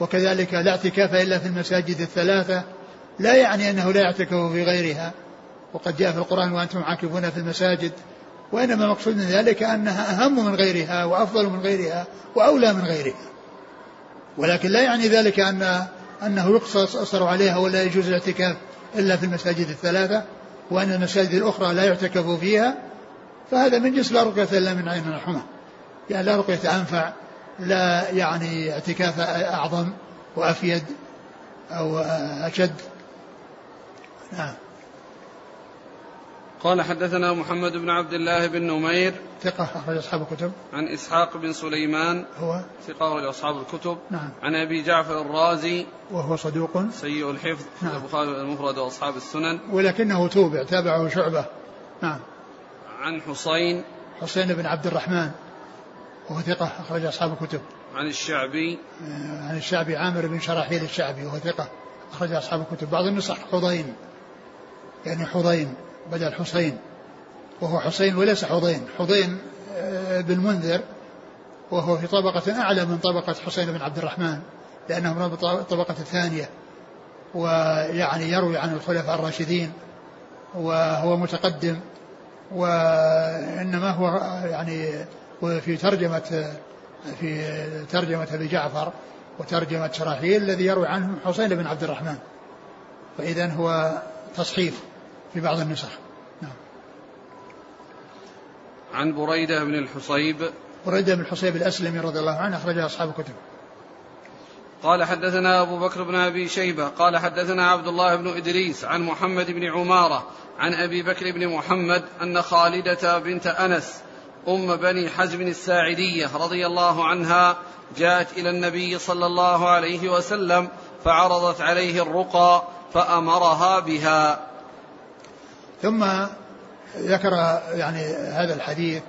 وكذلك لا اعتكاف إلا في المساجد الثلاثة لا يعني أنه لا يعتكف في غيرها. وقد جاء في القرآن وأنتم عاكفون في المساجد. وإنما المقصود من ذلك أنها أهم من غيرها وأفضل من غيرها وأولى من غيرها. ولكن لا يعني ذلك أن أنه يقصر عليها ولا يجوز الاعتكاف. إلا في المساجد الثلاثة وأن المساجد الأخرى لا يعتكف فيها فهذا من جنس لا رقية إلا من عين الحمى يعني لا رقية أنفع لا يعني اعتكاف أعظم وأفيد أو أشد. نعم. قال حدثنا محمد بن عبد الله بن نمير ثقة أخرج أصحاب الكتب. عن إسحاق بن سليمان هو؟ ثقة أخرج أصحاب الكتب. نعم. عن أبي جعفر الرازي وهو صدوق. سيء الحفظ. نعم. البخاري المفرد وأصحاب السنن. ولكنه توبع تابعه شعبة. نعم. عن حسين. حسين بن عبد الرحمن. وهو ثقة أخرج أصحاب الكتب. عن الشعبي. آه، عن الشعبي عامر بن شراحيل الشعبي. وهو ثقة أخرج أصحاب الكتب. بعض النسخ حضين. يعني حضين. بدل حسين وهو حسين وليس حضين. حضين آه، بن منذر وهو في طبقة أعلى من طبقة حسين بن عبد الرحمن لأنه من الطبقة الثانية. ويعني يروي عن الخلفاء الراشدين وهو متقدم وإنما هو يعني وفي ترجمة في ترجمة أبي جعفر وترجمة شراحيل الذي يروي عنه حسين بن عبد الرحمن. فإذا هو تصحيف. في بعض النسخ. نعم. عن بريدة بن الحصيب. بريدة بن الحصيب الأسلمي رضي الله عنه أخرجها أصحاب الكتب. قال حدثنا أبو بكر بن أبي شيبة قال حدثنا عبد الله بن إدريس عن محمد بن عمارة عن أبي بكر بن محمد أن خالدة بنت أنس أم بني حزم الساعدية رضي الله عنها جاءت إلى النبي صلى الله عليه وسلم فعرضت عليه الرقى فأمرها بها. ثم ذكر يعني هذا الحديث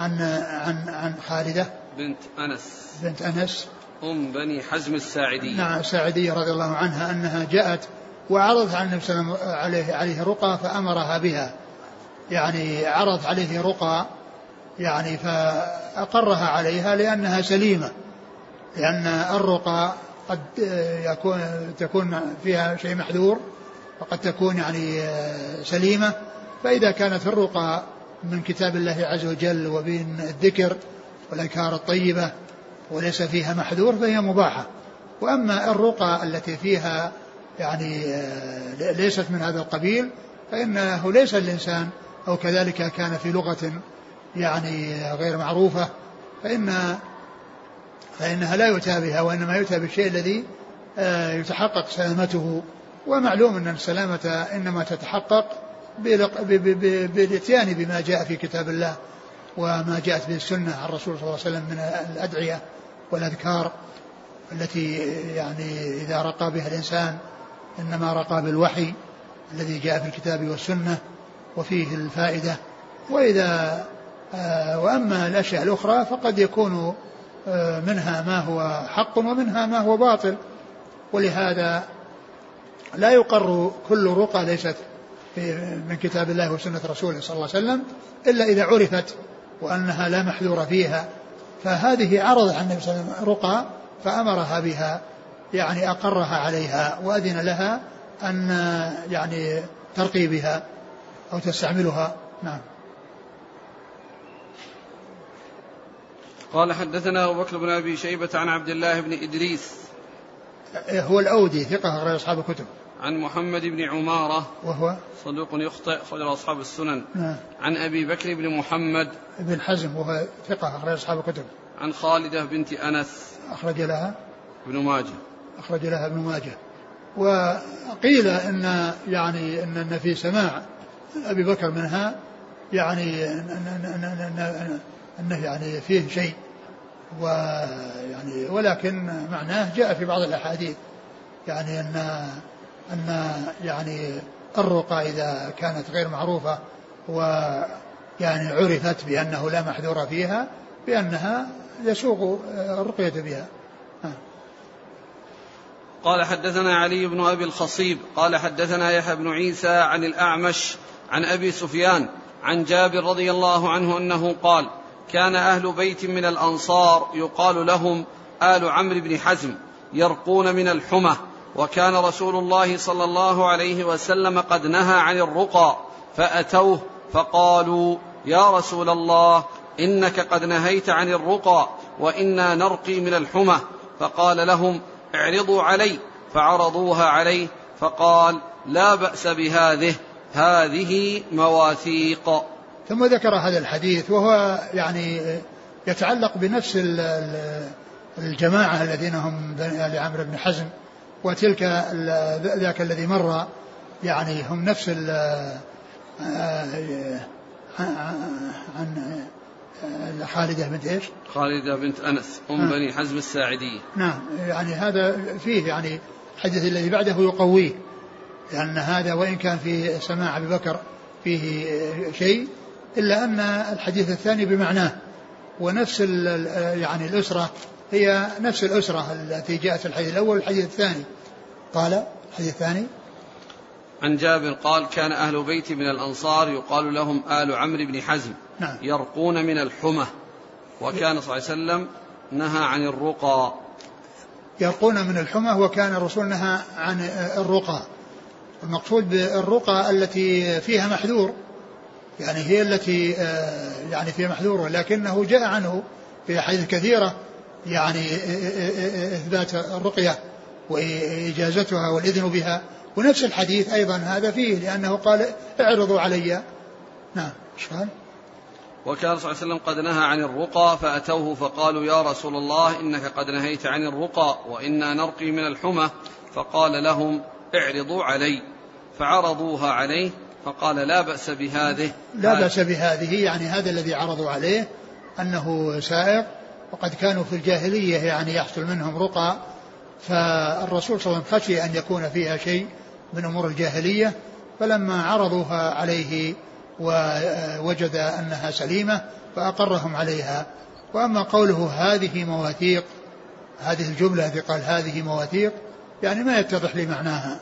عن عن عن خالدة بنت أنس. بنت أنس. أم بني حزم الساعدية. نعم الساعدية رضي الله عنها أنها جاءت وعرضت على النبي صلى الله عليه عليه, رقى فأمرها بها. يعني عرض عليه رقى يعني فأقرها عليها لأنها سليمة. لأن الرقى قد يكون تكون فيها شيء محذور. وقد تكون يعني سليمة. فإذا كانت الرقى من كتاب الله عز وجل وبين الذكر والأذكار الطيبة وليس فيها محذور فهي مباحة. وأما الرقى التي فيها يعني ليست من هذا القبيل فإنه ليس الإنسان أو كذلك كان في لغة يعني غير معروفة فإن فإنها لا يؤتى بها وإنما يؤتى بالشيء الذي يتحقق سلامته ومعلوم أن السلامة إنما تتحقق بالإتيان بما جاء في كتاب الله وما جاءت به السنة عن الرسول صلى الله عليه وسلم من الأدعية والأذكار التي يعني إذا رقى بها الإنسان إنما رقى بالوحي الذي جاء في الكتاب والسنة وفيه الفائدة. وإذا آه، وأما الأشياء الأخرى فقد يكون آه، منها ما هو حق ومنها ما هو باطل. ولهذا لا يقر كل رقى ليست من كتاب الله وسنة رسوله صلى الله عليه وسلم إلا إذا عرفت وأنها لا محذور فيها. فهذه عرض عن النبي صلى الله عليه وسلم رقى فأمرها بها يعني أقرها عليها وأذن لها أن يعني ترقي بها أو تستعملها. نعم. قال حدثنا أبو بكر بن أبي شيبة عن عبد الله بن إدريس هو الأودي ثقة أخرج أصحاب الكتب. عن محمد بن عمارة. وهو؟ صدوق يخطئ أخرج أصحاب السنن. نعم. عن أبي بكر بن محمد. بن حزم وهو ثقة أخرج أصحاب الكتب. عن خالدة بنت أنس. أخرج لها؟ ابن ماجه. أخرج لها ابن ماجه. وقيل إن يعني إن إن في سماع أبي بكر منها يعني إنه يعني فيه شيء. ويعني ولكن معناه جاء في بعض الأحاديث يعني ان أن يعني الرقى إذا كانت غير معروفة ويعني عرفت بأنه لا محذور فيها بأنها يسوق الرقية بها. قال حدثنا علي بن أبي الخصيب قال حدثنا يحيى بن عيسى عن الأعمش عن أبي سفيان عن جابر رضي الله عنه أنه قال كان أهل بيت من الأنصار يقال لهم آل عمرو بن حزم يرقون من الحمى وكان رسول الله صلى الله عليه وسلم قد نهى عن الرقى فأتوه فقالوا يا رسول الله إنك قد نهيت عن الرقى وإنا نرقي من الحمى. فقال لهم اعرضوا علي. فعرضوها عليه فقال لا بأس بهذه هذه مواثيق ثم ذكر هذا الحديث وهو يعني يتعلق بنفس الجماعة الذين هم بني عمرو بن حزم وتلك ذاك الذي مر يعني هم نفس عن خالدة بنت إيش؟ خالدة بنت أنس أم آه. بني حزم الساعدية نعم يعني هذا فيه يعني الحديث الذي بعده يقويه لأن هذا وإن كان في سماع أبي بكر فيه شيء إلا أن الحديث الثاني بمعناه ونفس يعني الأسرة هي نفس الأسرة التي جاءت في الحديث الأول والحديث الثاني. قال الحديث الثاني عن جابر قال كان أهل بيت من الأنصار يقال لهم آل عمرو بن حزم نعم. يرقون من الحمى. وكان صلى الله عليه وسلم نهى عن الرقى. يرقون من الحمى وكان الرسول نهى عن الرقى. المقصود بالرقى التي فيها محذور يعني هي التي آه، يعني فيها محذور ولكنه جاء عنه في أحاديث كثيرة يعني إثبات الرقية وإجازتها والإذن بها ونفس الحديث أيضا هذا فيه لأنه قال اعرضوا علي نعم إيش قال؟ وكان صلى الله عليه وسلم قد نهى عن الرقى فأتوه فقالوا يا رسول الله إنك قد نهيت عن الرقى وإنا نرقي من الحمى فقال لهم اعرضوا علي فعرضوها عليه فقال لا بأس بهذه. لا بأس بهذه يعني هذا الذي عرضوا عليه أنه سائق وقد كانوا في الجاهلية يعني يحصل منهم رقى فالرسول صلى الله عليه وسلم خشي أن يكون فيها شيء من أمور الجاهلية فلما عرضوها عليه ووجد أنها سليمة فأقرهم عليها. وأما قوله هذه مواثيق هذه الجملة التي قال هذه مواثيق يعني ما يتضح لي معناها.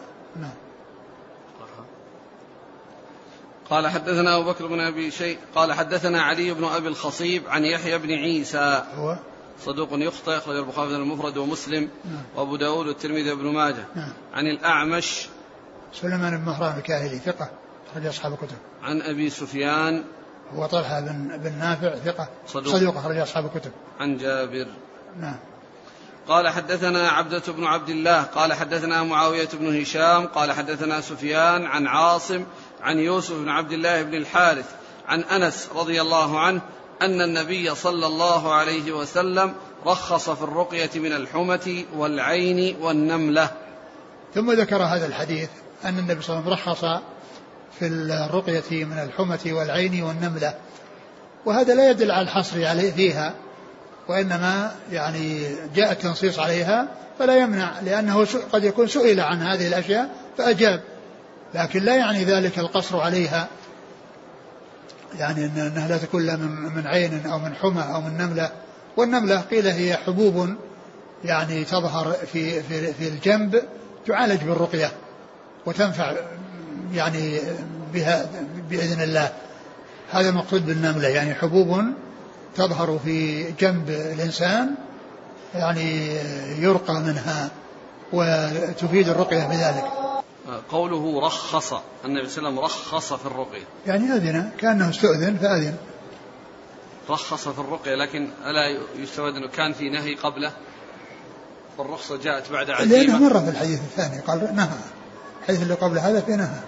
قال حدثنا أبو بكر بن أبي شيء قال حدثنا علي بن أبي الخصيب عن يحيى بن عيسى. هو؟ صدوق يخطئ أخرج البخاري المفرد ومسلم نعم. وأبو داود والترمذي وابن ماجه. نعم. عن الأعمش. سليمان بن مهران الكاهلي ثقة أخرج أصحاب الكتب. عن أبي سفيان. هو طلحة بن بن نافع ثقة. صدوق, صدوق أخرج أصحاب الكتب. عن جابر. نعم. قال حدثنا عبدة بن عبد الله قال حدثنا معاوية بن هشام قال حدثنا سفيان عن عاصم عن يوسف بن عبد الله بن الحارث عن أنس رضي الله عنه أن النبي صلى الله عليه وسلم رخص في الرقية من الحمة والعين والنملة. ثم ذكر هذا الحديث أن النبي صلى الله عليه وسلم رخص في الرقية من الحمة والعين والنملة. وهذا لا يدل على الحصر عليه فيها وإنما يعني جاء التنصيص عليها فلا يمنع لأنه قد يكون سئل عن هذه الأشياء فأجاب لكن لا يعني ذلك القصر عليها. يعني إنها لا تكون لا من, عين أو من حمى أو من نملة. والنملة قيل هي حبوب يعني تظهر في في في الجنب تعالج بالرقية وتنفع يعني بها بإذن الله. هذا المقصود بالنملة. يعني حبوب تظهر في جنب الإنسان يعني يرقى منها وتفيد الرقية بذلك. قوله رخص النبي صلى الله عليه وسلم رخص في الرقية. يعني أذن كأنه استؤذن فأذن. رخص في الرقية لكن ألا يستفاد أنه كان في نهي قبله؟ والرخصة جاءت بعد عزيمة. لأنه مر في الحديث الثاني قال نهى. الحديث اللي قبل هذا في نهى.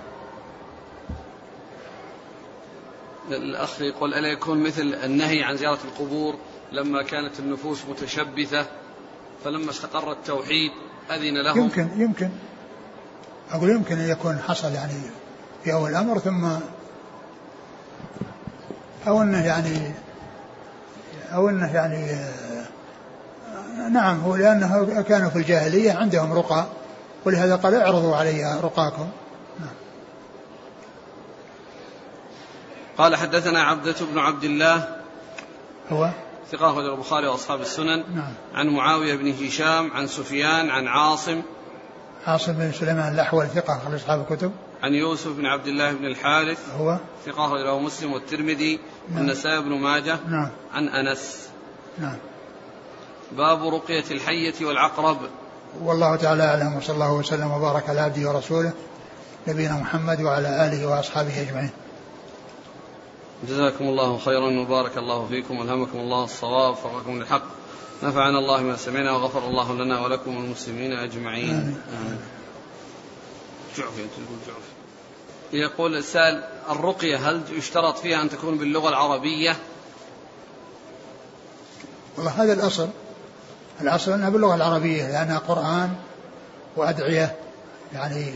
الأخ يقول ألا يكون مثل النهي عن زيارة القبور لما كانت النفوس متشبثة فلما استقر التوحيد أذن لهم؟ يمكن يمكن. أقول يمكن أن يكون حصل يعني في أول الأمر ثم أو أنه يعني أو أنه يعني نعم هو لأنه كانوا في الجاهلية عندهم رقى ولهذا قال اعرضوا علي رقاكم نعم. قال حدثنا عبدة بن عبد الله هو ثقة البخاري وأصحاب السنن نعم. عن معاوية بن هشام عن سفيان عن عاصم عاصم بن سليمان الأحول ثقة أخرج أصحاب الكتب. عن يوسف بن عبد الله بن الحارث هو ثقة أخرج له مسلم والترمذي نعم. والنسائي بن ماجه نعم. عن أنس. نعم. باب رقية الحية والعقرب. والله تعالى أعلم وصلى الله وسلم وبارك على عبده ورسوله نبينا محمد وعلى آله وأصحابه أجمعين. جزاكم الله خيرا وبارك الله فيكم والهمكم الله الصواب وفقكم للحق نفعنا الله ما سمعنا وغفر الله لنا ولكم والمسلمين أجمعين. آمين. آمين. جعفي تقول جعفي يقول السائل الرقية هل يشترط فيها أن تكون باللغة العربية؟ والله هذا الأصل. الأصل أنها باللغة العربية لأنها قرآن وأدعية. يعني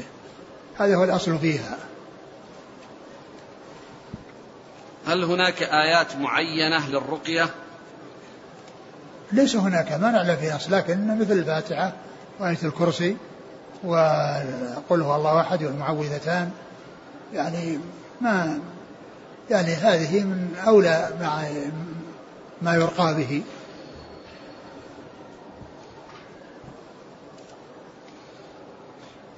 هذا هو الأصل فيها. هل هناك آيات معينة للرقية؟ ليس هناك ما نعلم في نص لكن مثل الفاتحة وآية الكرسي وقل هو الله أحد والمعوذتان يعني ما يعني هذه من أولى مع ما يرقى به.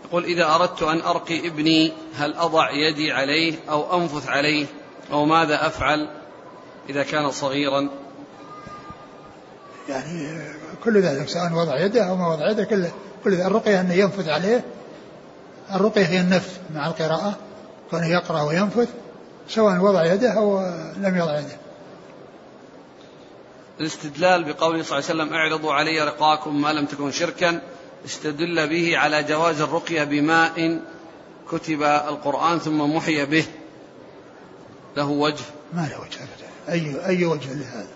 يقول إذا أردت أن أرقي ابني هل أضع يدي عليه أو أنفث عليه؟ أو ماذا أفعل إذا كان صغيرا؟ يعني كل ذلك سواء وضع يده أو ما وضع يده كل كل الرقية أنه ينفث عليه الرقية هي النفث مع القراءة كونه يقرأ وينفث سواء وضع يده أو لم يضع يده. الاستدلال بقوله صلى الله عليه وسلم اعرضوا علي رقاكم ما لم تكن شركا استدل به على جواز الرقية بماء كتب القرآن ثم محي به. له وجه؟ ما له وجه أبدا. أي أي وجه لهذا؟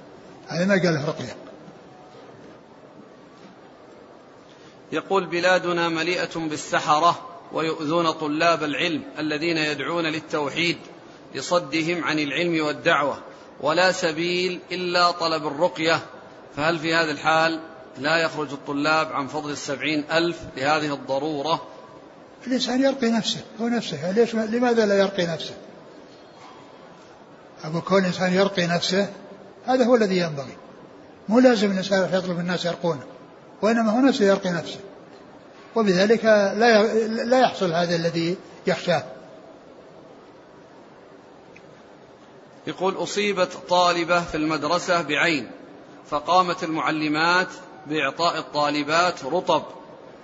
هذا ما قال له رقية يقول بلادنا مليئة بالسحرة ويؤذون طلاب العلم الذين يدعون للتوحيد لصدهم عن العلم والدعوة. ولا سبيل إلا طلب الرقية. فهل في هذه الحال لا يخرج الطلاب عن فضل السبعين ألف لهذه الضرورة؟ الإنسان يرقي نفسه. هو نفسه. ليش لماذا لا يرقي نفسه؟ أقول كون الإنسان يرقي نفسه هذا هو الذي ينبغي. مو لازم الإنسان يطلب الناس يرقونه وإنما هو نفسه يرقي نفسه. وبذلك لا لا يحصل هذا الذي يخشاه. يقول أصيبت طالبة في المدرسة بعين فقامت المعلمات بإعطاء الطالبات رطب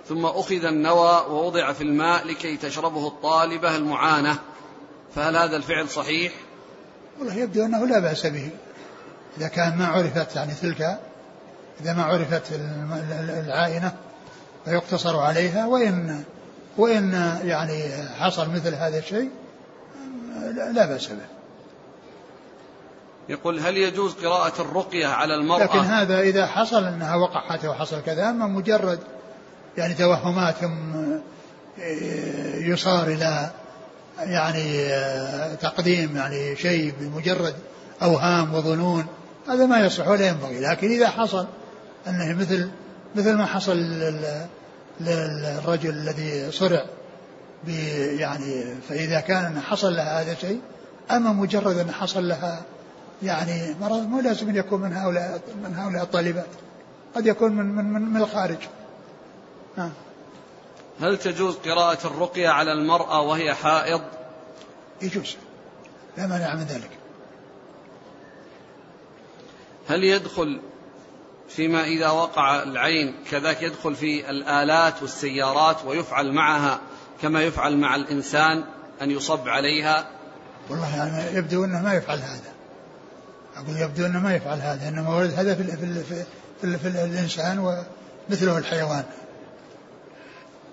ثم أخذ النوى ووضع في الماء لكي تشربه الطالبة المعانة. فهل هذا الفعل صحيح؟ والله يبدو أنه لا بأس به. إذا كان ما عرفت يعني تلك إذا ما عرفت العائنة فيقتصر عليها وإن وإن يعني حصل مثل هذا الشيء لا بأس به. يقول هل يجوز قراءة الرقية على المرأة؟ لكن هذا إذا حصل أنها وقعت وحصل كذا أما مجرد يعني توهمات يصار إلى يعني تقديم يعني شيء بمجرد أوهام وظنون هذا ما يصح ولا ينبغي. لكن إذا حصل أنه مثل مثل ما حصل للرجل الذي صرع يعني فإذا كان حصل لها هذا الشيء أما مجرد أن حصل لها يعني مرض مو لازم أن يكون من هؤلاء من هؤلاء الطالبات قد يكون من من من, من الخارج. نعم هل تجوز قراءة الرقية على المرأة وهي حائض؟ يجوز. لا مانع من ذلك. هل يدخل فيما إذا وقع العين كذاك يدخل في الآلات والسيارات ويفعل معها كما يفعل مع الإنسان أن يصب عليها؟ والله يعني يبدو أنه ما يفعل هذا. أقول يبدو أنه ما يفعل هذا إنما ورد هذا في, في, في, في, في الإنسان ومثله الحيوان.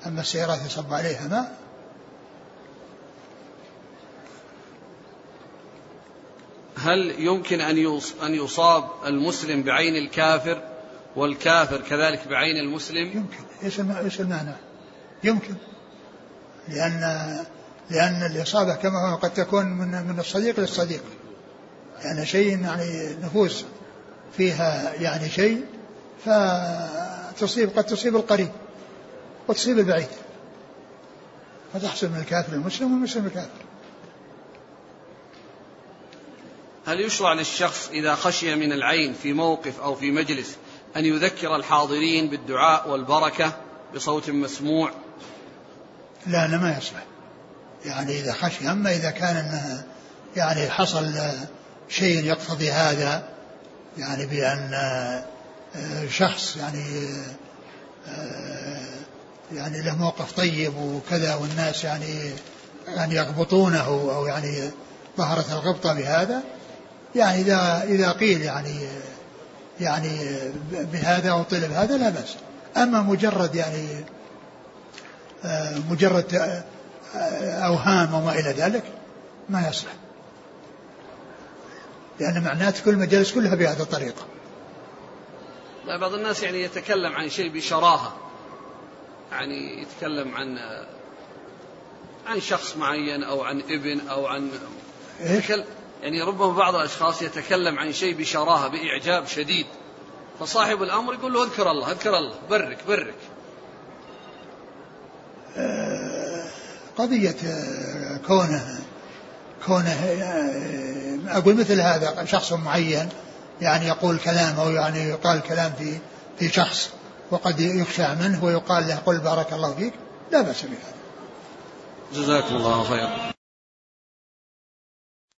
أما السيارات يصب عليها ماء هل يمكن أن أن يصاب المسلم بعين الكافر والكافر كذلك بعين المسلم؟ يمكن، إيش إيش المعنى؟ يمكن لأن لأن الإصابة كما هو قد تكون من من الصديق للصديق. يعني شيء يعني نفوس فيها يعني شيء فتصيب قد تصيب القريب وتصيب البعيد فتحصل من الكافر المسلم والمسلم الكافر. هل يشرع للشخص إذا خشي من العين في موقف أو في مجلس أن يذكر الحاضرين بالدعاء والبركة بصوت مسموع؟ لا لا ما يصلح. يعني إذا خشي أما إذا كان يعني حصل شيء يقتضي هذا يعني بأن شخص يعني يعني له موقف طيب وكذا والناس يعني يعني يغبطونه أو يعني ظهرت الغبطة بهذا يعني إذا إذا قيل يعني يعني بهذا أو طلب هذا لا بأس. أما مجرد يعني مجرد أوهام وما إلى ذلك ما يصلح. لأن معناته كل المجالس كلها بهذه الطريقة. بعض الناس يعني يتكلم عن شيء بشراهة. يعني يتكلم عن عن شخص معين أو عن ابن أو عن يتكلم يعني ربما بعض الأشخاص يتكلم عن شيء بشراهة بإعجاب شديد. فصاحب الأمر يقول له اذكر الله اذكر الله برك برك. آه، قضية آه، كونه كونه آه، أقول مثل هذا شخص معين يعني يقول كلام أو يعني يقال كلام في في شخص. وقد يخشى منه ويقال له قل بارك الله فيك لا بأس بهذا. جزاكم الله خيرا.